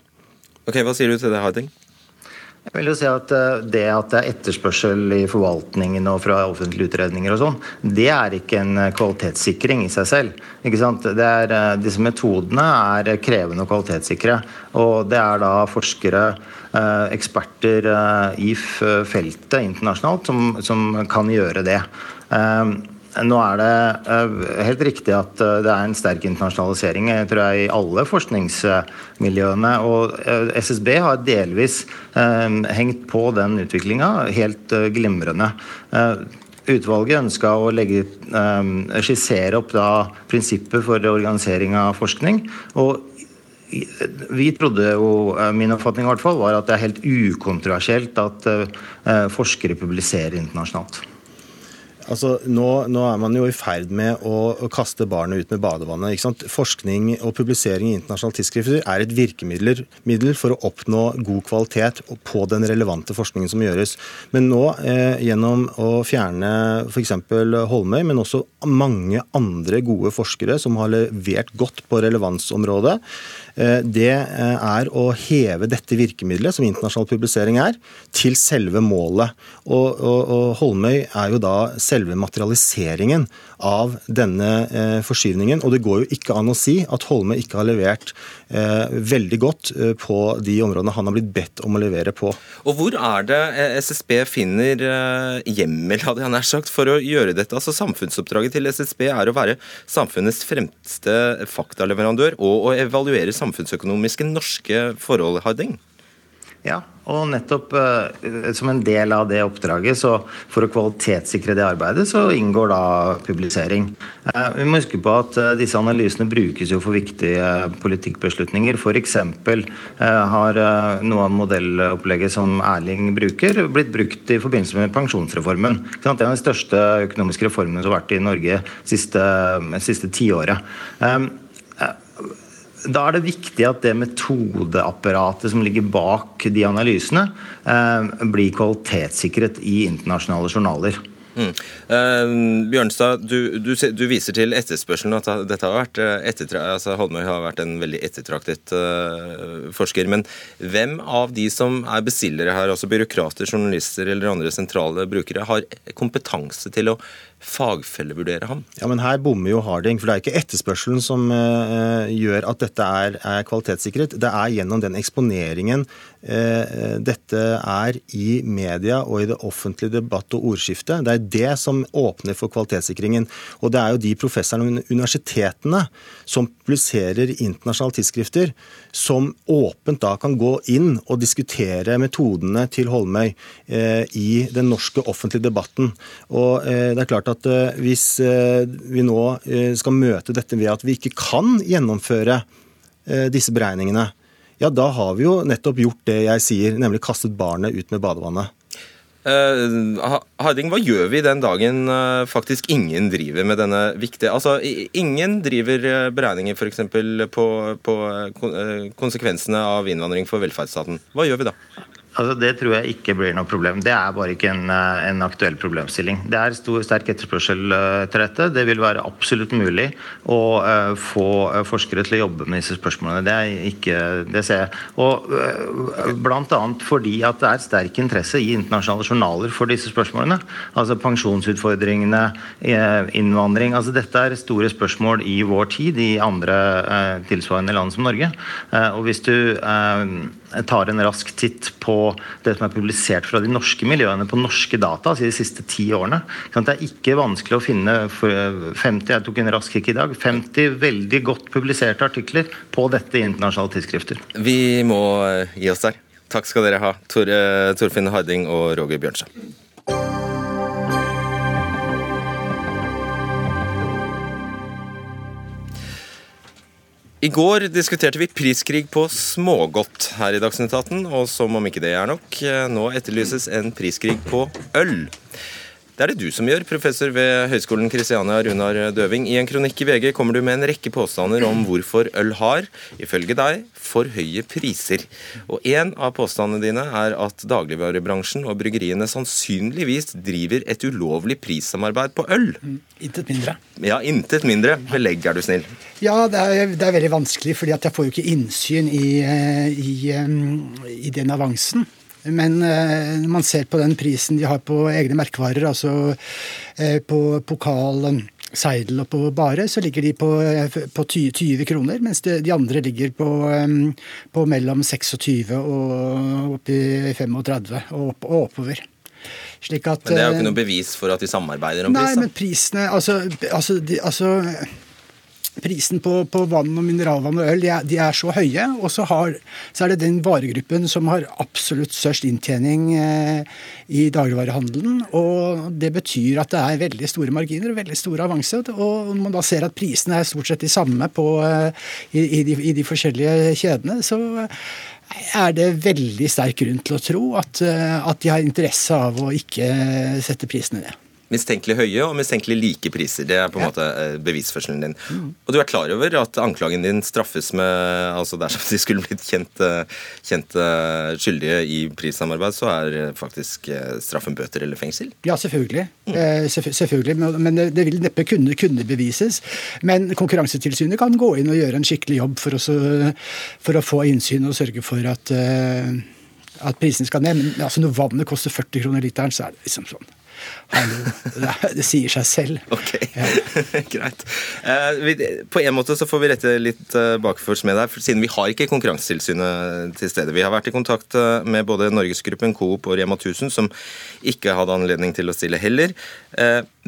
Ok, Hva sier du til det, Harding? Jeg vil jo si at eh, Det at det er etterspørsel i forvaltningen og fra offentlige utredninger, og sånn, det er ikke en eh, kvalitetssikring i seg selv. Ikke sant? Er, eh, disse metodene er krevende å kvalitetssikre. og Det er da forskere, eksperter i feltet internasjonalt, som, som kan gjøre det. Nå er det eh, helt riktig at eh, det er en sterk internasjonalisering jeg tror jeg, i alle forskningsmiljøene. Og eh, SSB har delvis hengt på den utviklinga helt glimrende. Utvalget ønska å legge, skissere opp da prinsippet for organisering av forskning. og vi trodde jo, Min oppfatning i hvert fall var at det er helt ukontroversielt at forskere publiserer internasjonalt. Altså, nå, nå, er man jo i ferd med å, å kaste barnet ut med badevannet. Ikke sant? Forskning og publisering i internasjonale tidsskrifter er et virkemiddel for å oppnå god kvalitet på den relevante forskningen som gjøres. Men nå, eh, gjennom å fjerne f.eks. Holmøy, men også mange andre gode forskere som har levert godt på relevansområdet, det eh, er å heve dette virkemidlet, som internasjonal publisering er, til selve målet. Og, og, og Holmøy er jo da selve materialiseringen av denne eh, forskyvningen. Og det går jo ikke an å si at Holme ikke har levert eh, veldig godt eh, på de områdene han har blitt bedt om å levere på. Og hvor er det SSB finner eh, hjemmel hadde jeg nær sagt, for å gjøre dette? Altså Samfunnsoppdraget til SSB er å være samfunnets fremste faktaleverandør og å evaluere samfunnsøkonomiske norske forhold, Harding? Ja, og nettopp eh, som en del av det oppdraget, så for å kvalitetssikre det arbeidet, så inngår da publisering. Eh, vi må huske på at eh, disse analysene brukes jo for viktige politikkbeslutninger. F.eks. har noe av modellopplegget som Erling bruker, blitt brukt i forbindelse med pensjonsreformen. Det er den største økonomiske reformen som har vært i Norge siste, siste tiåret. Da er det viktig at det metodeapparatet som ligger bak de analysene, blir kvalitetssikret i internasjonale journaler. Mm. Uh, Bjørnstad, du, du, du, viser til etterspørselen. At dette har vært eh, altså Holmøy har vært en veldig ettertraktet uh, forsker. Men hvem av de som er bestillere her, altså byråkrater, journalister eller andre sentrale brukere, har kompetanse til å fagfellevurdere ham. Ja, men Her bommer jo Harding. for Det er ikke etterspørselen som uh, gjør at dette er, er, kvalitetssikret. Det er gjennom den eksponeringen dette er i media og i det offentlige debatt og ordskiftet. Det er det som åpner for kvalitetssikringen. Og det er jo de professorene og universitetene som publiserer internasjonale tidsskrifter, som åpent da kan gå inn og diskutere metodene til Holmøy uh, i den norske offentlige debatten. Og det er klart at eh, hvis eh, vi nå eh, skal møte dette ved at vi ikke kan gjennomføre disse beregningene, ja, da har vi jo nettopp gjort det jeg sier, nemlig kastet barnet ut med badevannet. Uh, Harding, hva gjør vi den dagen uh, faktisk ingen driver med denne viktige Altså, ingen driver beregninger f.eks. på, på uh, konsekvensene av innvandring for velferdsstaten. Hva gjør vi da? Altså, det tror jeg ikke blir noe problem. Det er bare ikke en, eh, en aktuell problemstilling. Det er stor, sterk etterspørsel til dette. Det vil være absolutt mulig å uh, få forskere til å jobbe med disse spørsmålene. Det, er ikke, det ser jeg. Og uh, Bl.a. fordi at det er sterk interesse i internasjonale journaler for disse spørsmålene. Altså pensjonsutfordringene, innvandring. altså Dette er store spørsmål i vår tid i andre uh, tilsvarende land som Norge. og hvis du tar en rask titt på det som er publisert fra de norske miljøene på norske data altså de siste ti årene. Det er ikke vanskelig å finne 50 jeg tok en rask kikk i dag, 50 veldig godt publiserte artikler på dette i internasjonale tidsskrifter. Vi må eh, gi oss der. Takk skal dere ha, Tor, Torfinn Harding og Roger Bjørnstad. I går diskuterte vi priskrig på smågodt her i Dagsnytt 18, og som om ikke det er nok, eh, nå etterlyses en priskrig på øl. Det er det du som gjør, professor ved Høgskolen Kristiania Runar Døving. I en kronikk i VG kommer du med en rekke påstander om hvorfor øl har, ifølge deg, for høye priser. Og en av påstandene dine er at dagligvarebransjen og bryggeriene sannsynligvis driver et ulovlig prissamarbeid på øl. Mm, intet mindre. Ja, intet mindre. Belegg, er du snill. Ja, det er, det er veldig vanskelig, fordi jeg får jo ikke innsyn i, eh, i, eh, i den avansen. Men når eh, man ser på den prisen de har på egne merkevarer, altså eh, på pokal, seidel og på bare, så ligger de på, eh, på 20 kroner, mens de, andre ligger på, på mellom 26 og oppi 35 og, opp, og oppover. At, men det er jo ikke noe bevis for at de samarbeider om pris? Nei, men prisene altså, altså, de, altså prisen på, på, vann og mineralvann og øl de er, de er så høye. Og så, har, så, er det den varegruppen som har absolutt størst inntjening eh, i dagligvarehandelen. Og det betyr at det er veldig store marginer og veldig store avanse. Og når man da ser at prisene er stort sett de samme på, eh, i, i, de, i, de, forskjellige kjedene, så er det veldig sterk grunn til å tro at, eh, at de har interesse av å ikke sette prisene ned mistenkelig høye og mistenkelig like priser. Det er på en ja. måte eh, bevisførselen din. Mm. Og du er klar over at anklagen din straffes med altså Dersom de skulle blitt kjent, eh, kjent uh, skyldige i prissamarbeid, så er faktisk straffen bøter eller fengsel? Ja, selvfølgelig. Mm. Eh, selvfølgelig. Men det vil neppe kunne, kunne, bevises. Men Konkurransetilsynet kan gå inn og gjøre en skikkelig jobb for, også, for å få innsyn og sørge for at, uh, at prisene skal ned. Men altså, når vannet koster 40 kroner literen, så er det liksom sånn. Det, sier seg selv. Ok, ja. *laughs* greit. Eh, på en måte så får vi rette litt eh, bakførs med deg, siden vi har ikke Konkurransetilsynet til stede. Vi har vært i kontakt eh, med både Norgesgruppen, Coop og Rema 1000, som ikke hadde anledning til å stille heller.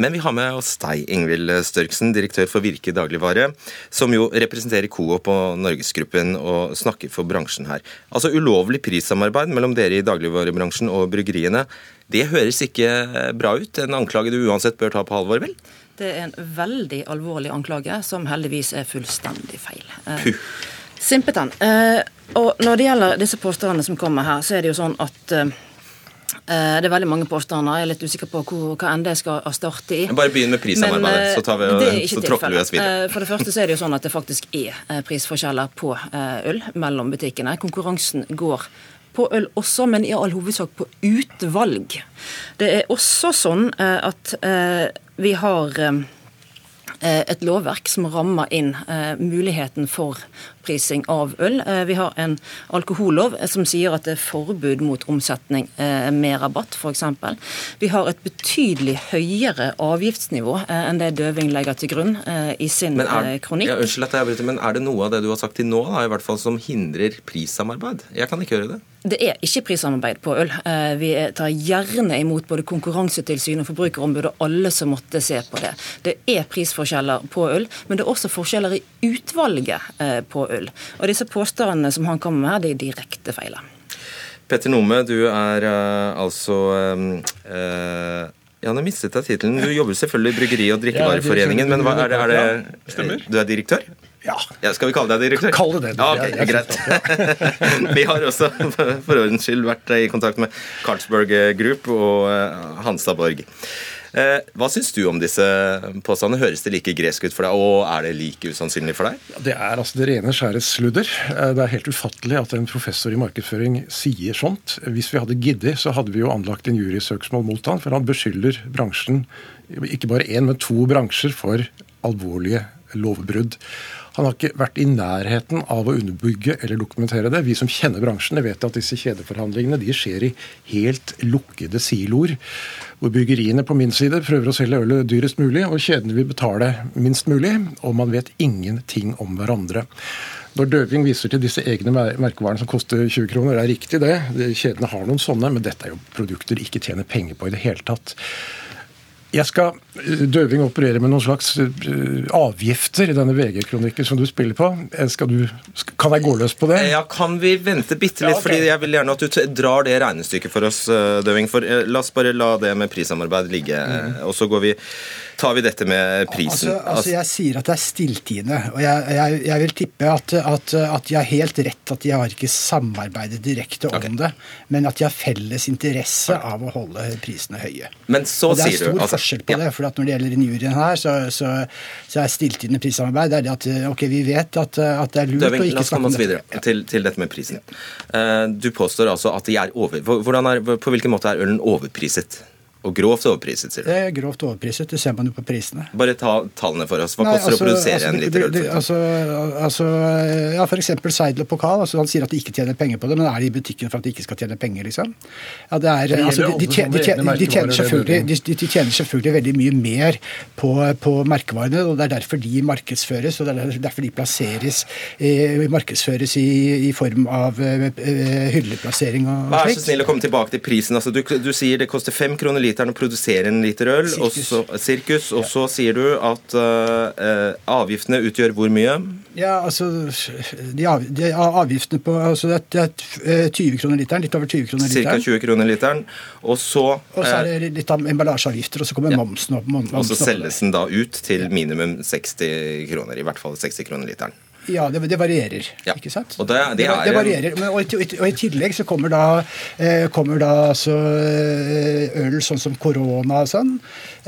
Men vi har med oss deg, Ingvild Størksen, direktør for Virke dagligvare, som jo representerer Coop og Norgesgruppen og snakker for bransjen her. Altså ulovlig prissamarbeid mellom dere i dagligvarebransjen og bryggeriene. Det høres ikke bra ut. En anklage du uansett bør ta på alvor, vel? Det er en veldig alvorlig anklage, som heldigvis er fullstendig feil. Eh, Puh. Simpelthen. Eh, og når det gjelder disse påstandene som kommer her, så er det jo sånn at eh, Det er veldig mange påstander. Jeg er litt usikker på hvor, hva ende jeg skal starte i. Bare begynn med prissamarbeidet, så, tar vi, så tråkker vi oss videre. For det første så er det jo sånn at det faktisk er prisforskjeller på øl mellom butikkene. Konkurransen går på øl også, men i all hovedsak på utvalg. Det er også sånn at vi har et lovverk som rammer inn muligheten for opprising av øl. Eh, vi har en alkohollov eh, som sier at det er forbud mot omsetning eh, med rabatt, f.eks. Vi har et betydelig høyere avgiftsnivå enn det Døving legger til grunn i sin men er, kronikk. Ja, unnskyld at jeg bryter, men er det noe av det du har sagt til nå da, i hvert fall som hindrer prissamarbeid? Jeg kan ikke høre det. Det er ikke prissamarbeid på øl. Vi tar gjerne imot både Konkurransetilsynet og Forbrukerombudet og alle som måtte se på det. Det er prisforskjeller på øl, men det er også forskjeller i utvalget på øl. Og disse påstandene som han kommer med de er direkte feil. Petter Nome, du er uh, altså uh, ja, nå mistet jeg tittelen. Du jobber selvfølgelig i Bryggeri- og drikkevareforeningen, men hva er det, er det Stemmer. Du er direktør? Ja. ja. Skal vi kalle deg direktør? Kall det det. Ja, okay, jeg, jeg greit. *laughs* vi har også for ordens skyld vært i kontakt med Carlsberg Group og Hansa Borg. Eh, hva syns du om disse påstandene? Høres det like gresk ut for deg, og er det like usannsynlig for deg? Det er altså det rene skjære sludder. Eh, det er helt ufattelig at en professor i markedsføring sier sånt. Hvis vi hadde giddet, så hadde vi jo anlagt en jurysøksmål mot han, for han beskylder bransjen, ikke bare én, men to bransjer, for alvorlige lovbrudd. Han har ikke vært i nærheten av å underbygge eller dokumentere det. Vi som kjenner bransjen, vet at disse kjedeforhandlingene de skjer i helt lukkede siloer. Hvor byggeriene på min side prøver å selge ølet dyrest mulig, og kjedene vil betale minst mulig. Og man vet ingenting om hverandre. Når Døving viser til disse egne merkevarene som koster 20 kroner, det er riktig det. Kjedene har noen sånne, men dette er jo produkter de ikke tjener penger på i det hele tatt. Jeg skal eh, Døving operere med noen slags eh, avgifter i denne VG-kronikken som du spiller på. Eh, du, kan jeg gå løs på det? Ja, Kan vi vente bitte litt? Ja, okay. fordi Jeg vil gjerne at du drar det regnestykket for oss, Døving. For La oss bare la det med prissamarbeid ligge. Mm. Og så går vi tar vi dette med prisen? Altså, altså Jeg sier at det er stilltiende. Og jeg, jeg, jeg vil tippe at, at, at, de har helt rett at de har ikke samarbeidet direkte om okay. det, men at de har felles interesse okay. av å holde prisene høye. Men så sier og Det er stor du, altså, forskjell på ja. det. for Når det gjelder juryen her, så, så, så er stilltiende prissamarbeid det er det at ok, vi vet at, at det er lurt Døving, å ikke snakke om det. Videre, ja. til, til, dette med prisen. Uh, du påstår altså at de er over... Er, på hvilken måte er ølen overpriset? Og grovt overpriset, sier du? Det er grovt overpriset, det ser man jo på prisene. Bare ta tallene for oss. Hva Nei, koster det altså, å produsere altså, en liter øl? Altså, altså, ja, F.eks. Seidel og Pokal. Altså, han sier at de ikke tjener penger på det, men er de i butikken for at de ikke skal tjene penger, liksom? Ja, det er, altså, de, de, de, tjener selvfølgelig, de, tjener selvfølgelig veldig mye mer på, på merkevarene, og det er derfor de markedsføres, og det er derfor de plasseres, eh, markedsføres i, i, form av eh, hylleplassering og slikt. Vær så snill å komme tilbake til prisen. Altså, du, du sier det koster fem kroner literen å produsere en liter øl. Sirkus. Og så, sirkus, og så sier du at uh, avgiftene utgjør hvor mye? Ja, altså de, av, de avgiftene på altså det er 20 eh, kroner literen. Litt over 20 kroner literen. Ca. 20 kroner literen. Og så Og så er det litt av emballasjeavgifter, og så kommer ja. momsen opp. Momsen og så selges den da ut til minimum 60 kroner. I hvert fall 60 kroner literen. Ja, det, det varierer. Ja. ikke sant? Og det, det, er, det varierer. Men, og, i, og, i, tillegg så kommer da, eh, kommer da altså eh, øl sånn som korona og sånn,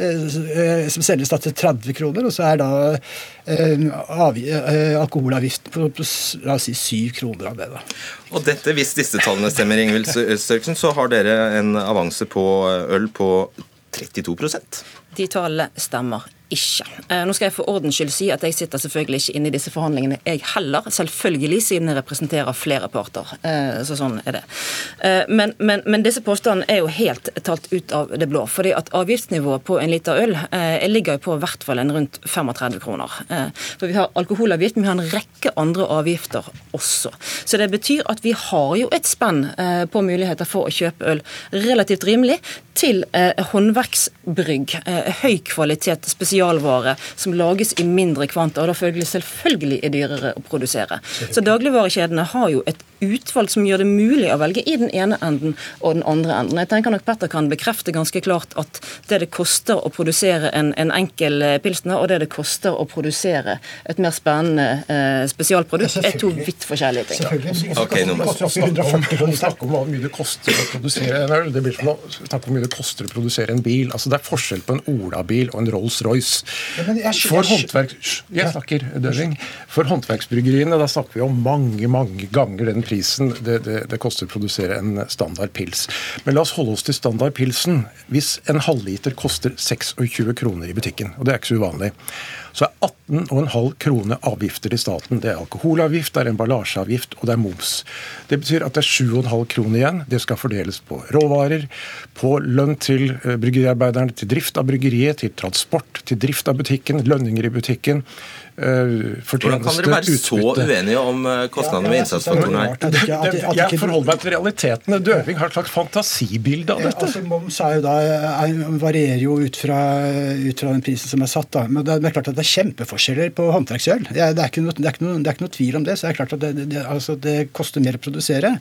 eh, eh som selges da til 30 kroner. Og så er da eh, av, eh, alkoholavgiften på, på, la oss si 7 kroner av det. da. Og dette, hvis disse tallene stemmer, Ingvild Størksen, så har dere en avanse på øl på 32% De tallene stemmer ikke. Eh, nå skal jeg for ordens skyld si at jeg sitter selvfølgelig ikke inne i disse forhandlingene, jeg heller. Selvfølgelig, siden jeg representerer flere parter. Eh, så sånn er det. Eh, men, men, men disse påstandene er jo helt talt ut av det blå. fordi at avgiftsnivået på en liter øl ligger jo på i hvert fall en rundt 35 kroner. For vi har alkoholavgift, men vi har en rekke andre avgifter også. Så det betyr at vi har jo et spenn på muligheter for å kjøpe øl relativt rimelig til håndverksbrygg. Høy kvalitet spesielt spesialvare som lages i mindre kvanta, og da følgelig selvfølgelig er dyrere å produsere. Så dagligvarekjedene har jo et utvalg som gjør det mulig å velge i den ene enden og den andre enden. Jeg tenker nok Petter kan bekrefte ganske klart at det det koster å produsere en, en enkel eh, pilsner, og det det koster å produsere et mer spennende eh, spesialprodukt, er to vidt forskjellige ting. Okay, nå må snakke om hvor mye det koster å produsere en øl. Det blir som å snakke om hvor mye det koster å produsere en bil. Altså Det er forskjell på en Ola-bil og en Rolls-Royce. For håndverk... Jeg snakker, Døving. For håndverksbryggeriene da snakker vi om mange, mange ganger den prisen det, det, det, koster å produsere en standard pils. Men la oss holde oss til standard pilsen. Hvis en halvliter koster 26 kroner i butikken, og det er ikke så uvanlig, så er 18,5 kroner avgifter til staten. Det er alkoholavgift, det er emballasjeavgift og det er moms. Det betyr at det er 7,5 kroner igjen. Det skal fordeles på råvarer, på lønn til eh, bryggeriarbeiderne, til drift av bryggeriet, til transport, til drift av butikken, lønninger i butikken. Eh, Hvordan kan dere være så uenige om eh, kostnadene ved innsatsfaktorene her? Jeg forholder meg til realitetene. Døving har et slags fantasibilde av dette. Altså, moms er jo da, er, varierer jo ut fra, ut fra, den prisen som er satt. Da. Men det er klart at det er kjempeforskjeller på håndverksøl. Det, det, er ikke noe, det, er ikke noe, det er ikke noe tvil om det. Så det er klart at det, det, altså, det koster mer å produsere.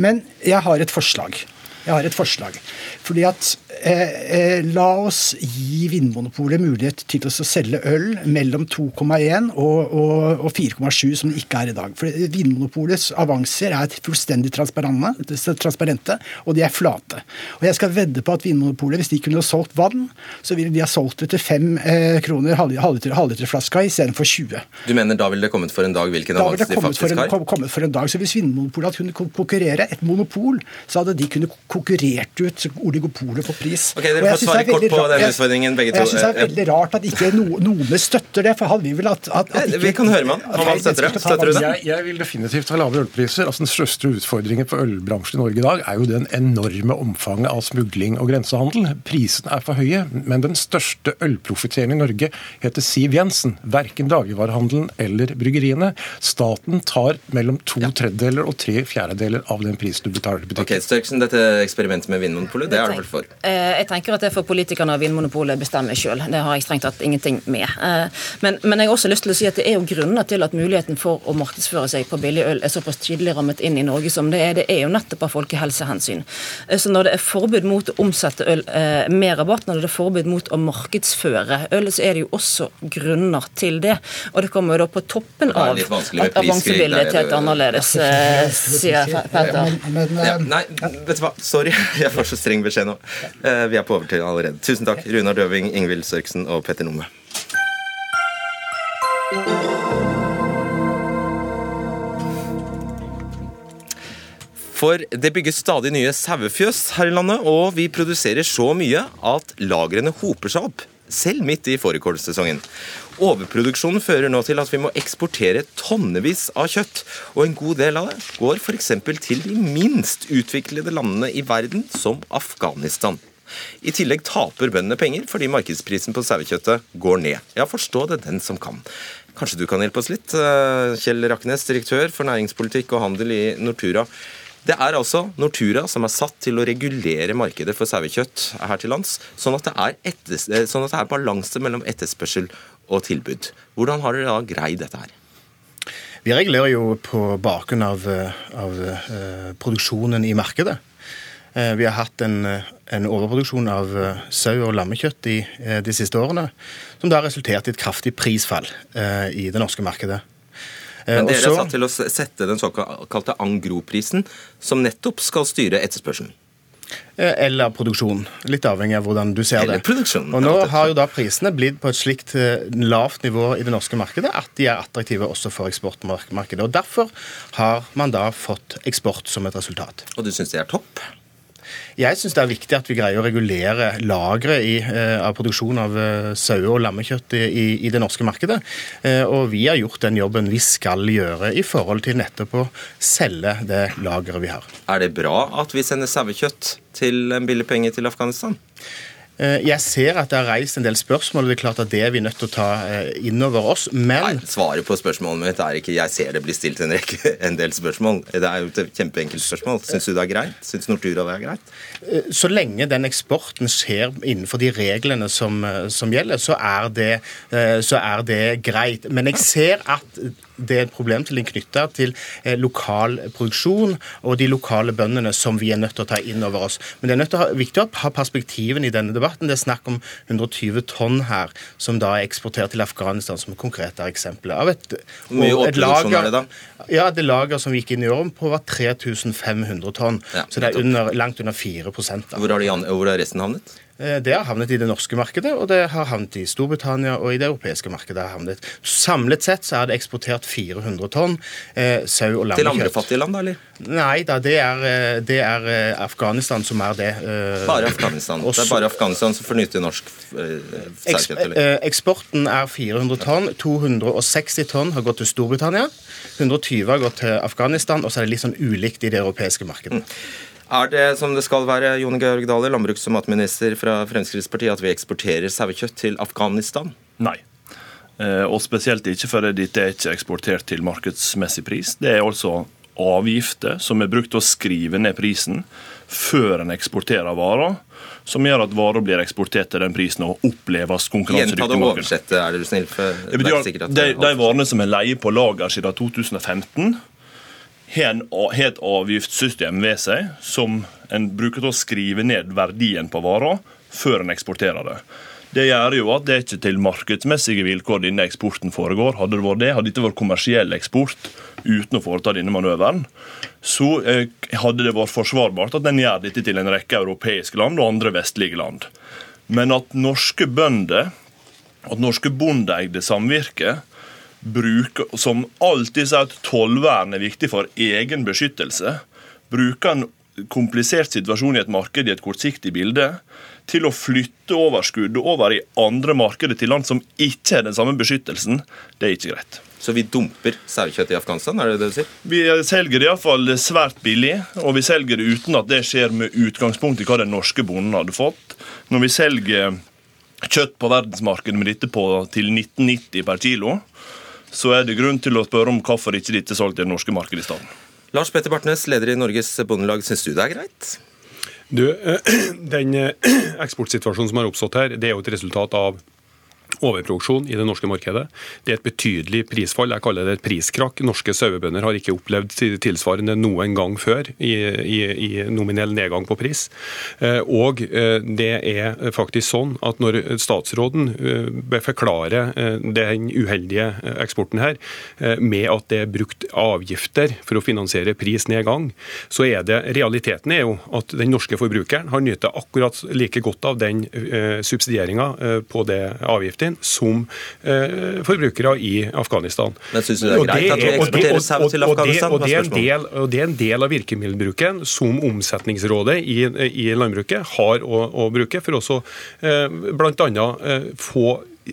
Men jeg har et forslag. Jeg har et forslag. Fordi at eh, eh La oss gi Vinmonopolet mulighet til å selge øl mellom 2,1 og, og, og 4,7, som det ikke er i dag. For Vinmonopolets avanser er fullstendig transparente, og de er flate. Og Jeg skal vedde på at Vinmonopolet, hvis de kunne solgt vann, så ville de ha solgt det til 5 eh, kroner halvliterflaska istedenfor 20. Du mener da ville det kommet for en dag hvilken avans de faktisk har? Da ville det en, kommet for en dag. Så Hvis Vinmonopolet hadde kunnet konkurrere, et monopol, så hadde de kunnet konkurrert ut oligopolet på pris. Ok, dere får svare kort på den utfordringen, begge to. Jeg syns det er veldig rart at ikke no, støtter det. for hadde Vi vel at, at, at ikke, Vi kan høre med han. Han støtter det. Støtter du det? Jeg, jeg vil definitivt ha lave ølpriser. Altså Den største utfordringen for ølbransjen i Norge i dag er jo den enorme omfanget av smugling og grensehandel. Prisene er for høye, men den største ølprofiteren i Norge heter Siv Jensen. Verken dagligvarehandelen eller bryggeriene. Staten tar mellom to tredjedeler og tre fjerdedeler av den prisen du betaler i butikken. Okay, Størksen, dette eksperimentet med Vinmonopolet, det er det vel for? Eh, jeg tenker at det får politikerne og Vinmonopolet bestemme sjøl. Det har jeg strengt tatt ingenting med. Eh, men, men, jeg har også lyst til å si at det er jo grunner til at muligheten for å markedsføre seg på billig øl er såpass tydelig rammet inn i Norge som det er. Det er jo nettopp av folkehelsehensyn. Eh, så når det er forbud mot å omsette øl med rabatt, når det er forbud mot å markedsføre øl, så er det jo også grunner til det. Og det kommer jo da på toppen av at avansebildet er helt annerledes, sier Petter. Ja, nei, vet du hva, sorry. *laughs* Jeg får så streng beskjed nå. Eh, vi er på overtid allerede. Tusen takk, Runar Døving, Ingvild Sørksen og Petter Numme. For det bygges stadig nye sauefjøs her i landet, og vi produserer så mye at lagrene hoper seg opp, selv midt i fårikålsesongen. Overproduksjonen fører nå til at vi må eksportere tonnevis av kjøtt, og en god del av det går f.eks. til de minst utviklede landene i verden, som Afghanistan. I tillegg taper bøndene penger fordi markedsprisen på sauekjøttet går ned. Ja, forstå det den som kan. Kanskje du kan hjelpe oss litt? Eh, Kjell Raknes, direktør for næringspolitikk og handel i Nortura. Det er altså Nortura som er satt til å regulere markedet for sauekjøtt her til lands, sånn at det er, eh, sånn at det er balanse mellom etterspørsel og tilbud. Hvordan har dere da greid dette her? Vi regulerer jo på bakgrunn av, av uh, produksjonen i markedet. Uh, vi har hatt en, en, overproduksjon av uh, sau og lammekjøtt i de siste årene, som da har resultert i et kraftig prisfall i det norske markedet. Men dere er satt til å sette den såkalte Angro-prisen, som nettopp skal styre etterspørselen? Eh, eller produksjon. Litt avhengig av hvordan du ser det. Og Nå har jo da prisene blitt på et slikt eh, lavt nivå i det norske markedet at de er attraktive også for eksportmarkedet. Og Derfor har man da fått eksport som et resultat. Og du syns det er topp? Jeg syns det er viktig at vi greier å regulere lageret eh, av produksjon av uh, saue- og lammekjøtt i, i, det norske markedet. Eh, og vi har gjort den jobben vi skal gjøre i forhold til nettopp å selge det lageret vi har. Er det bra at vi sender sauekjøtt til en billig penge til Afghanistan? Eh, jeg ser at det har reist en del spørsmål, og det er klart at det er vi nødt til å ta eh, inn over oss. Men Nei, Svaret på spørsmålet mitt er ikke 'jeg ser det blir stilt en, rekke, *laughs* en del spørsmål'. Det er jo et kjempeenkelt spørsmål. Syns du det er greit? Syns Nortura det er greit? Eh, så lenge den eksporten skjer innenfor de reglene som, som gjelder, så er, det, så er det greit. Men jeg ser at det er en problemstilling knytta til eh, lokal produksjon og de lokale bøndene som vi er nødt til å ta inn over oss. Men det er nødt til å ha, viktig å ha perspektiven i denne debatten. Det er snakk om 120 tonn her, som da er eksportert til Afghanistan, som konkrete eksempelet. Av et, Hvor mye lager, er det da? Ja, Det lager som vi gikk inn i år på, var 3500 tonn. Ja, så det er under, langt under 4 da. Hvor har, de, hvor har resten havnet? Eh, det har havnet i det norske markedet, og det har havnet i Storbritannia og i det europeiske markedet. har havnet. Samlet sett så er det eksportert 400 tonn eh, sau og lammekjøtt. Til andre fattige land, da, eller? Nei da, det er, eh, det er, eh, Afghanistan som er det. Bare Afghanistan? Også, det er bare Afghanistan som får nyte norsk eh, sauekjøtt? eksporten er 400 tonn. 260 tonn har gått til Storbritannia. 120 har gått til Afghanistan, og så er det litt sånn ulikt i det europeiske markedet. Mm. Er det som det skal være, Jone Georg Dale, landbruks- og matminister fra Fremskrittspartiet, at vi eksporterer sauekjøtt til Afghanistan? Nei. Eh, og spesielt ikke fordi dette er ikke eksportert til markedsmessig pris. Det er altså avgifter som er brukt til å skrive ned prisen før en eksporterer varer, som gjør at varer blir eksportert til den prisen og oppleves konkurransedyktig. Gjenta det er du snill. For det betyr at de, de varene som er leie på lager siden 2015, har et avgiftssystem ved seg som en bruker til å skrive ned verdien på varer før en eksporterer det. Det gjør jo at det ikke til markedsmessige vilkår denne eksporten foregår. Hadde det vært det, hadde dette vært kommersiell eksport uten å foreta denne manøveren, så eh, hadde det vært forsvarbart at en gjør dette til en rekke europeiske land og andre vestlige land. Men at norske bønder, at norske bondeeide samvirker, bruker, som alltid sier at tollvern er viktig for egen beskyttelse, bruker en komplisert situasjon i et marked i et kortsiktig bilde til å flytte overskuddet over i andre markeder til land som ikke har den samme beskyttelsen, det er ikke greit. Så vi dumper sauekjøtt i Afghanistan, er det det du sier? Vi selger det iallfall svært billig, og vi selger det uten at det skjer med utgangspunkt i hva den norske bonden hadde fått. Når vi selger kjøtt på verdensmarkedet med dette på til 1990 per kilo, så er det grunn til å spørre om hvorfor ikke dette er solgt i det norske markedet i stedet. Lars Petter Bartnes, leder i Norges Bondelag, syns du det er greit? Du, *clears throat* Den eh, *clears throat* eksportsituasjonen som har oppstått her, det er jo et resultat av overproduksjon i det norske markedet. Det er et betydelig prisfall. Jeg kaller det et priskrakk. Norske sauebønder har ikke opplevd tilsvarende noen gang før i, i, i nominell nedgang på pris. Eh, og eh, det er faktisk sånn at når statsråden forklarer bør forklare den uheldige eksporten her med at det er brukt avgifter for å finansiere prisnedgang, så er det realiteten er jo at den norske forbrukeren har nytt akkurat like godt av den subsidieringa på det avgiften sin som eh, forbrukere i Afghanistan. Men syns du det er greit at vi eksporterer sau til Afghanistan? Og det, og, det, og det er en del av virkemiddelbruken som Omsetningsrådet i, i landbruket har å, å bruke for også eh, bl.a. Eh, få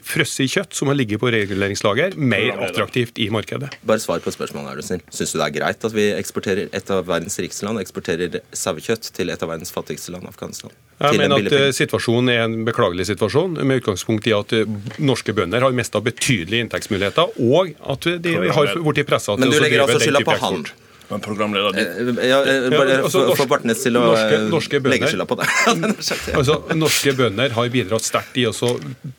frosset kjøtt som har ligget på reguleringslager, mer attraktivt i markedet. Bare svar på spørsmålet, er du snill. Syns du det er greit at vi eksporterer et av verdens rikeste land, eksporterer sauekjøtt til et av verdens fattigste land, Afghanistan? Jeg mener at eh, situasjonen er en beklagelig situasjon, med utgangspunkt i at eh, norske bønder har mista betydelige inntektsmuligheter, og at de har blitt pressa til å drive den type eksport. Men du legger altså skylda på han? Men programleder din Ja, bare ja, altså, få Bartnes til å norske, norske bønder, legge skylda på det. *laughs* *laughs* altså, norske bønder har bidratt sterkt i å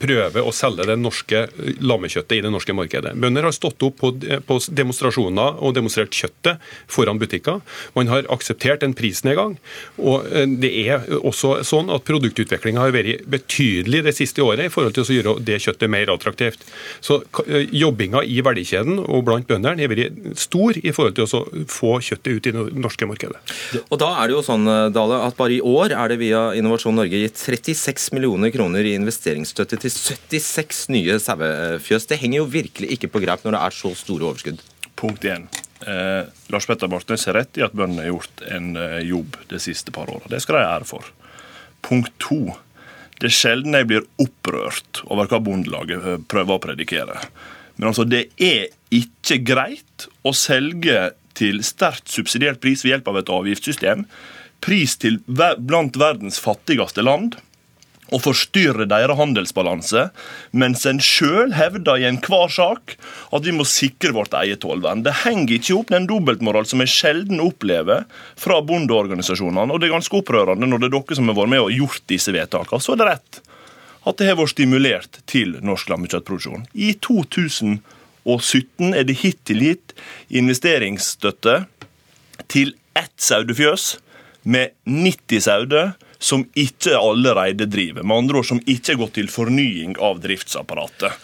prøve å selge det norske lammekjøttet i det norske markedet. Bønder har stått opp på, på demonstrasjoner og demonstrert kjøttet foran butikker. Man har akseptert en prisnedgang. Og det er også sånn at produktutviklinga har vært betydelig det siste året i forhold til å gjøre det kjøttet mer attraktivt. Så jobbinga i verdikjeden og blant bøndene har vært stor i forhold til å få få kjøttet ut i det norske markedet. Og da er det jo sånn, eh, Dale, at Bare i år er det via Innovasjon Norge gitt 36 millioner kroner i investeringsstøtte til 76 nye sauefjøs. Det henger jo virkelig ikke på greip når det er så store overskudd. Punkt 1. Eh, Lars Petter Bartnes har rett i at bøndene har gjort en eh, jobb de siste par åra. Det skal de ha ære for. Punkt 2. Det er sjelden jeg blir opprørt over hva Bondelaget eh, prøver å predikere. Men altså, det er ikke greit å selge til sterkt subsidiert pris ved hjelp av et avgiftssystem, pris til blant verdens fattigste land, og forstyrre deres handelsbalanse, mens en sjøl hevder i enhver sak at vi må sikre vårt eget tollvern. Det henger ikke opp, den dobbeltmoral som jeg sjelden opplever fra bondeorganisasjonene. Og det er ganske opprørende når det er dere som har vært med og gjort disse vedtakene. Så er det rett at det har vært stimulert til norsk lammekjøttproduksjon. I 2017 er det hittil gitt investeringsstøtte til ett sauefjøs med 90 sauer som ikke allerede driver. Med andre ord som ikke er gått til fornying av driftsapparatet.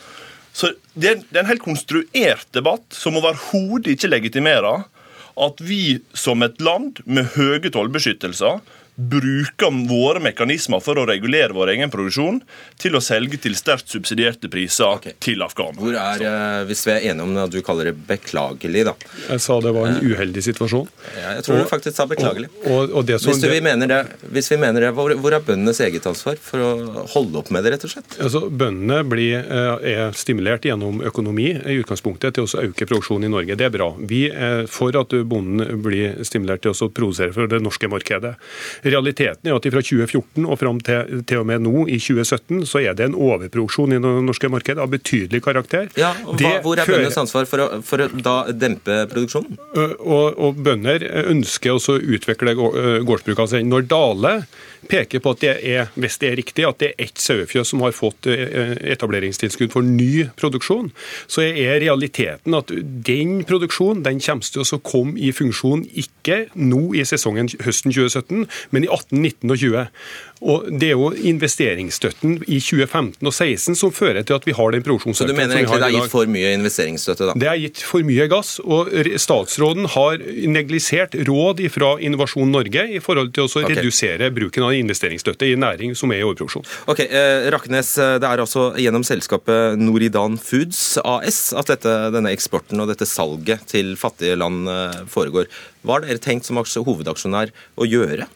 Så det er en helt konstruert debatt som overhodet ikke legitimerer at vi som et land med høye tollbeskyttelser bruker våre mekanismer for å regulere vår egen produksjon til å selge til sterkt subsidierte priser okay. til afghanere. Hvor er, eh, Hvis vi er enige om at du kaller det beklagelig, da? Jeg sa det var en uheldig situasjon. Ja, jeg tror og, du faktisk sa beklagelig. Og, og, som, hvis, vi mener det, hvis vi mener det, hvor, hvor er bøndenes eget ansvar for å holde opp med det, rett og slett? Altså, Bøndene blir, eh, er stimulert gjennom økonomi i utgangspunktet til å øke produksjonen i Norge. Det er bra. Vi er for at bonden blir stimulert til å produsere for det norske markedet. Realiteten er at fra 2014 og fram til, til, og med nå, i 2017, så er det en overproduksjon i det norske markedet av betydelig karakter. Ja, og hva, Hvor er bøndenes ansvar for å, for å, da dempe produksjonen? Og, og Bønder ønsker også å utvikle gårdsbrukene sine. Når Dale peker på at det er, hvis det er riktig, at det er ett sauefjøs som har fått etableringstilskudd for ny produksjon, så er realiteten at den produksjonen den kommer til å komme i funksjon ikke nå i sesongen høsten 2017, men i 18, 19 og 20. Og Det er jo investeringsstøtten i 2015 og 2016 som fører til at vi har den produksjonsøkningen. Så du mener egentlig det er gitt for mye investeringsstøtte? da? Det er gitt for mye gass. og Statsråden har neglisert råd fra Innovasjon Norge i forhold til å okay. redusere bruken av investeringsstøtte i næring som er i overproduksjon. Ok, eh, Raknes, eh, Det er altså gjennom selskapet Noridan Foods AS at dette, denne eksporten og dette salget til fattige land eh, foregår. Hva har dere tenkt som hovedaksjonær å gjøre?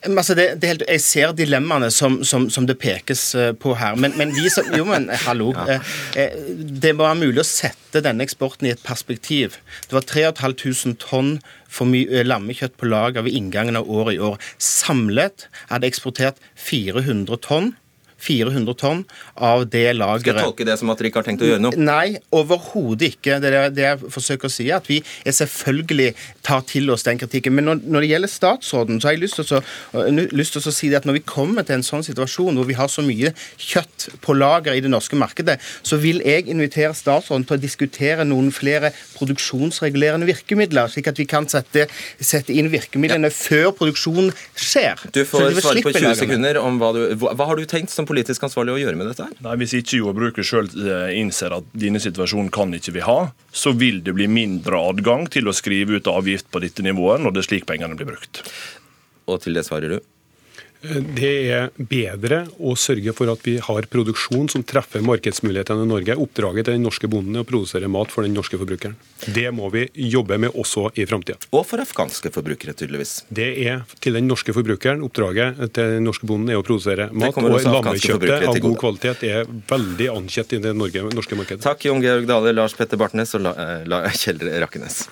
Altså det, det helt, jeg ser dilemmaene som, som, som, det pekes eh, på her. Men, men vi som Jo, men eh, hallo. *laughs* Ja. Eh, det må være mulig å sette denne eksporten i et perspektiv. Det var 3500 tonn for mye lammekjøtt på lager ved inngangen av året i år. Samlet er det eksportert 400 tonn. 400 tonn av det lageret. Skal jeg tolke det som at dere ikke har tenkt å gjøre noe? Nei, overhodet ikke. Det er det jeg forsøker å si. At vi er selvfølgelig tar til oss den kritikken. Men når, når det gjelder statsråden, så har jeg lyst til, å, lyst til, å, si det at når vi kommer til en sånn situasjon hvor vi har så mye kjøtt på lager i det norske markedet, så vil jeg invitere statsråden til å diskutere noen flere produksjonsregulerende virkemidler, slik at vi kan sette, sette inn virkemidlene ja. før produksjonen skjer. Du får svare på 20 sekunder om hva du Hva har du tenkt som politisk ansvarlig å gjøre med dette? her? Nei, Hvis ikke jordbruket sjøl eh, innser at denne situasjonen kan ikke vi ha, så vil det bli mindre adgang til å skrive ut avgift på dette nivået når det er slik pengene blir brukt. Og til det svarer du? Det er bedre å sørge for at vi har produksjon som treffer markedsmulighetene i Norge. Oppdraget til den norske bonden er å produsere mat for den norske forbrukeren. Det må vi jobbe med også i framtida. Og for afghanske forbrukere, tydeligvis. Det er til den norske forbrukeren. Oppdraget til den norske bonden er å produsere mat. Og lammekjøttet av god kvalitet er veldig ankjent i det norske markedet. Takk Jon Georg Dale, Lars Petter Bartnes og eh, Kjell Rakkenes.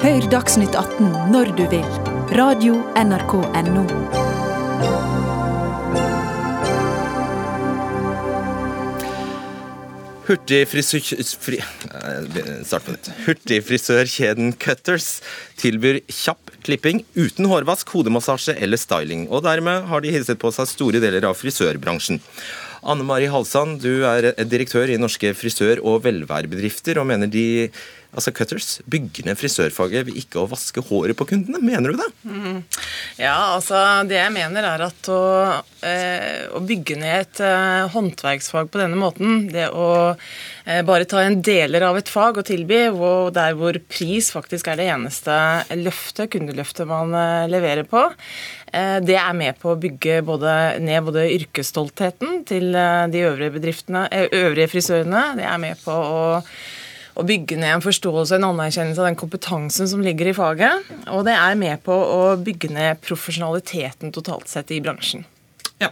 Hør Dagsnytt 18 når du vil. Radio NRK Radio.nrk.no. Hurtigfrisørkjeden Cutters tilbyr kjapp klipping uten hårvask, hodemassasje eller styling. Og dermed har de hilset på seg store deler av frisørbransjen. Anne Mari Halsand, du er direktør i Norske frisør- og velværbedrifter, og mener de altså Cutters bygger ned frisørfaget ved ikke å vaske håret på kundene. Mener du det? Mm. Ja, altså det jeg mener er at å, eh, å bygge ned et eh, håndverksfag på denne måten, det å eh, bare ta en deler av et fag og tilby, hvor, der hvor pris faktisk er det eneste løftet, kundeløftet man eh, leverer på, eh, det er med på å bygge både, ned både yrkesstoltheten til eh, de øvrige øvrige frisørene. Det er med på å å bygge ned en forståelse og en anerkjennelse av den kompetansen som ligger i faget. Og det er med på å bygge ned profesjonaliteten totalt sett i bransjen. Ja,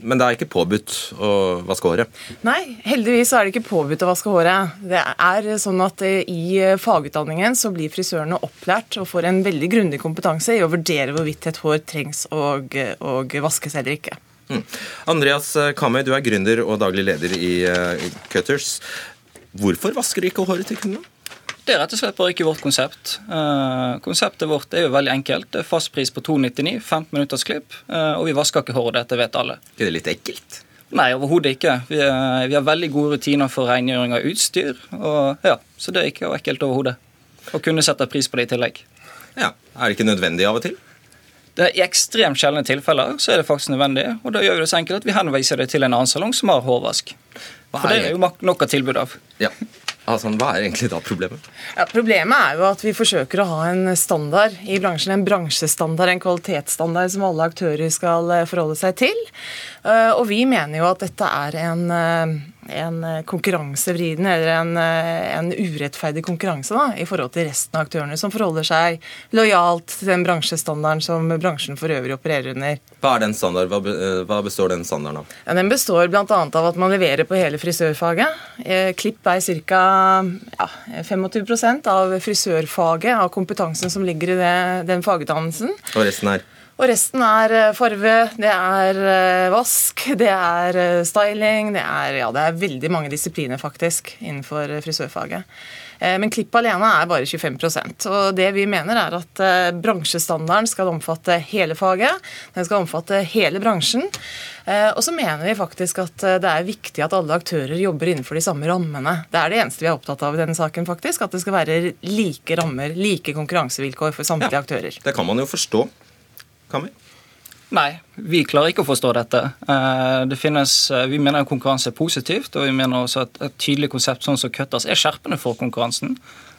Men det er ikke påbudt å vaske håret? Nei, heldigvis er det ikke påbudt å vaske håret. Det er sånn at I fagutdanningen så blir frisørene opplært og får en veldig grundig kompetanse i å vurdere hvorvidt et hår trengs å vaskes eller ikke. Mm. Andreas Kamøy, du er gründer og daglig leder i Cutters. Hvorfor vasker du ikke håret til kundene? Det er rett og slett bare ikke vårt konsept. Uh, konseptet vårt er jo veldig enkelt. Det er fast pris på 299, 15 minutters klipp, uh, og vi vasker ikke håret. Dette vet alle. Er det litt ekkelt? Nei, overhodet ikke. Vi, er, vi, har veldig gode rutiner for rengjøring av utstyr, og, ja, så det er ikke ekkelt overhodet. Å kunne sette pris på det i tillegg. Ja, Er det ikke nødvendig av og til? Det er I ekstremt sjeldne tilfeller så er det faktisk nødvendig. og Da gjør vi det så enkelt at vi henviser det til en annen salong som har hårvask. For det er jo nok av tilbud av. Ja. Altså, hva er egentlig da problemet? Ja, problemet er jo at vi forsøker å ha en standard i bransjen. En bransjestandard, en kvalitetsstandard som alle aktører skal eh, forholde seg til. Eh, og vi mener jo at dette er en eh, en eh, konkurransevriden eller en, eh, en, urettferdig konkurranse da, i forhold til resten av aktørene, som forholder seg lojalt til den bransjestandarden som bransjen for øvrig opererer under. Hva er den standard? Eh, hva består den standarden av? Ja, den består bl.a. av at man leverer på hele frisørfaget. Klipp er ca. Ja, 25% av frisørfaget, av kompetansen som ligger i det, den fagutdannelsen. Og resten er? Og resten er eh, farve, det er eh, vask, det er eh, styling, det er, ja, det er veldig mange disipliner faktisk innenfor frisørfaget. Men klipp alene er bare 25% og Det vi mener er at bransjestandarden skal omfatte hele faget. Den skal omfatte hele bransjen. Og så mener vi faktisk at det er viktig at alle aktører jobber innenfor de samme rammene. Det er det eneste vi er opptatt av i denne saken, faktisk. At det skal være like rammer, like konkurransevilkår for samtlige ja, aktører. Det kan man jo forstå. Kammy? Nei, vi klarer ikke å forstå dette. Eh, det finnes, eh, vi mener konkurranse er positivt, og vi mener også at et tydelig konsept sånn som Cutters er skjerpende for konkurransen.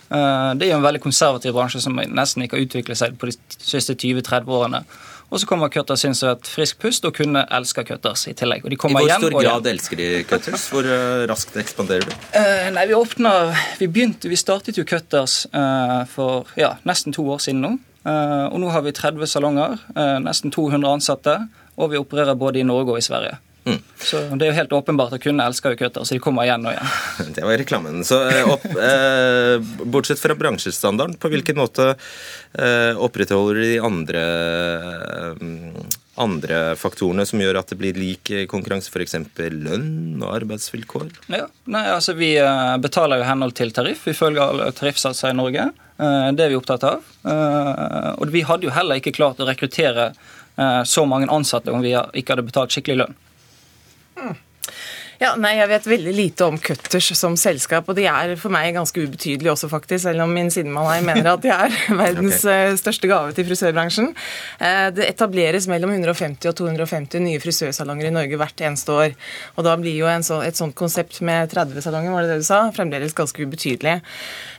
Eh, det er jo en veldig konservativ bransje som nesten ikke har utviklet seg på de siste 20-30 årene. Og så kommer Cutters inn som et friskt pust, og kundene elsker Cutters i tillegg. I hvor stor grad elsker de Cutters? Hvor raskt ekspanderer du? Uh, nei, Vi åpner, vi begynte, vi startet jo Cutters uh, for ja, nesten to år siden nå. Eh, og nå har vi 30 salonger, eh, nesten 200 ansatte, og vi opererer både i Norge og i Sverige. Mm. Så Det er jo helt åpenbart at kundene elsker jo kutter, så de kommer igjen og igjen. *laughs* Det var reklamen. Så eh, opp, eh, Bortsett fra bransjestandarden, på hvilken måte eh, opprettholder de andre, andre faktorene som gjør at det blir lik konkurranse, f.eks. lønn og arbeidsvilkår? Ja, nei, altså Vi betaler jo henhold til tariff. Vi følger tariffsatser i Norge. Eh, det er vi opptatt av. Eh, og vi hadde jo heller ikke klart å rekruttere eh, så mange ansatte om vi ikke hadde betalt skikkelig lønn. Mm. Ja, nei, Jeg vet veldig lite om Cutters som selskap, og de er for meg ganske ubetydelige også, faktisk, selv om min sidemann her mener at de er *laughs* verdens okay. største gave til frisørbransjen. Det etableres mellom 150 og 250 nye frisørsalonger i Norge hvert eneste år. Og da blir jo så, et sånt konsept med 30 salonger, var det det du sa, fremdeles ganske ubetydelig.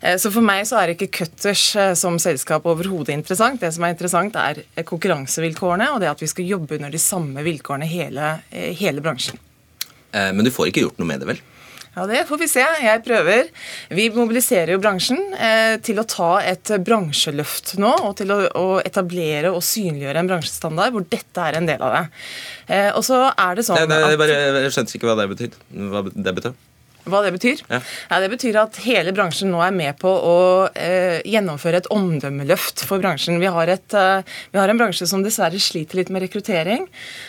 Eh, så for meg så er ikke Cutters eh, som selskap overhodet interessant. Det som er interessant, er konkurransevilkårene og det at vi skal jobbe under de samme vilkårene hele, eh, hele bransjen. Men du får ikke gjort noe med det, vel? Ja, Det får vi se. Jeg prøver. Vi mobiliserer jo bransjen eh, til å ta et bransjeløft nå, og til å, å, etablere og synliggjøre en bransjestandard hvor dette er en del av det. Eh, og så er det sånn nei, nei, jeg, bare, jeg skjønte ikke hva det betyr. Hva det betyr. Hva det betyr? Ja. ja. Det betyr at hele bransjen nå er med på å eh, gjennomføre et omdømmeløft for bransjen. Vi har, et, eh, vi har, en bransje som dessverre sliter litt med rekruttering.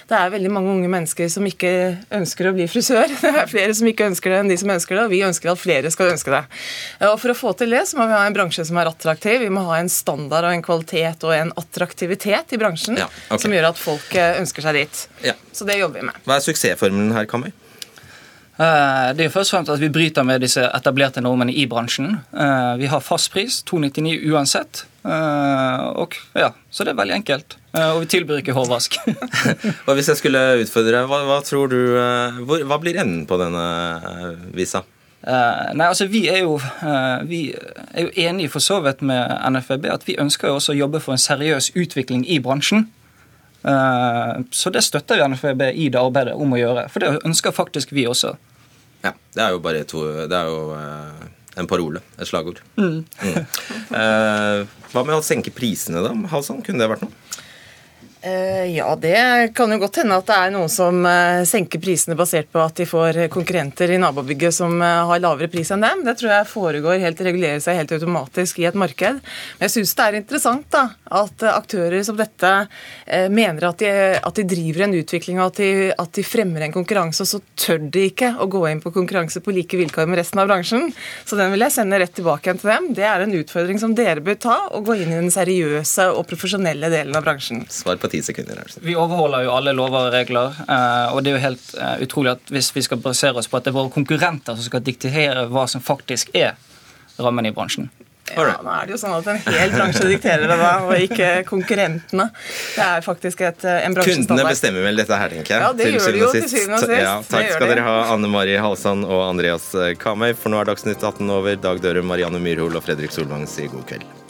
Det er veldig mange unge mennesker som ikke ønsker å bli frisør. *laughs* Det er flere som ikke ønsker det enn de som ønsker det, og vi ønsker at flere skal ønske det. Og For å få til det så må vi ha en bransje som er attraktiv. Vi må ha en standard og en kvalitet og en attraktivitet i bransjen ja, okay. som gjør at folk eh, ønsker seg dit. Ja. Så det jobber vi med. Hva er suksessformelen her, Kammer? Eh, det er først og fremst at vi bryter med disse etablerte normene i bransjen. Eh, vi har fast pris, 299 uansett. Eh, og, ja, så det er veldig enkelt. Og vi tilbyr ikke hårvask. *laughs* og Hvis jeg skulle utfordre deg, hva, hva, tror du, hvor, hva blir enden på denne visa? Nei, altså Vi er jo, vi er jo enige for så vidt med NFVB at vi ønsker jo også å jobbe for en seriøs utvikling i bransjen. Uh, så det støtter vi NFB i det arbeidet om å gjøre. For det ønsker faktisk vi også. Ja, det er jo bare to Det er jo eh, en parole. Et slagord. Mm. Mm. Eh, hva med å senke prisene, da? Halsson? Kunne det vært noe? Eh, ja, det kan jo godt hende at det er noen som eh, senker prisene basert på at de får konkurrenter i nabobygget som eh, har lavere pris enn dem. Det tror jeg foregår helt, regulerer seg helt automatisk i et marked. Men jeg syns det er interessant da, at aktører som dette mener at de, at de driver en utvikling og at de, at de, fremmer en konkurranse, og så tør de ikke å gå inn på konkurranse på like vilkår med resten av bransjen. Så den vil jeg sende rett tilbake igjen til dem. Det er en utfordring som dere bør ta, og gå inn i den seriøse og profesjonelle delen av bransjen. Svar på ti sekunder. Altså. Vi overholder jo alle lover og regler. Eh, og det er jo helt eh, utrolig at hvis vi skal basere oss på at det er våre konkurrenter som skal diktere hva som faktisk er rammen i bransjen. Ja, nå er det jo sånn at En hel bransje dikterer det, da, og ikke konkurrentene. Det er faktisk et, eh, en bransjestandard. Kundene bestemmer vel dette her, tenker jeg. Ja, det gjør de jo til syvende og sist. Ja, takk skal dere ha, Anne Mari Halsand og Andreas Kamøy. For nå er Dagsnytt 18 over. Dag Dørum, Marianne Myrhol og Fredrik Solvang sier god kveld.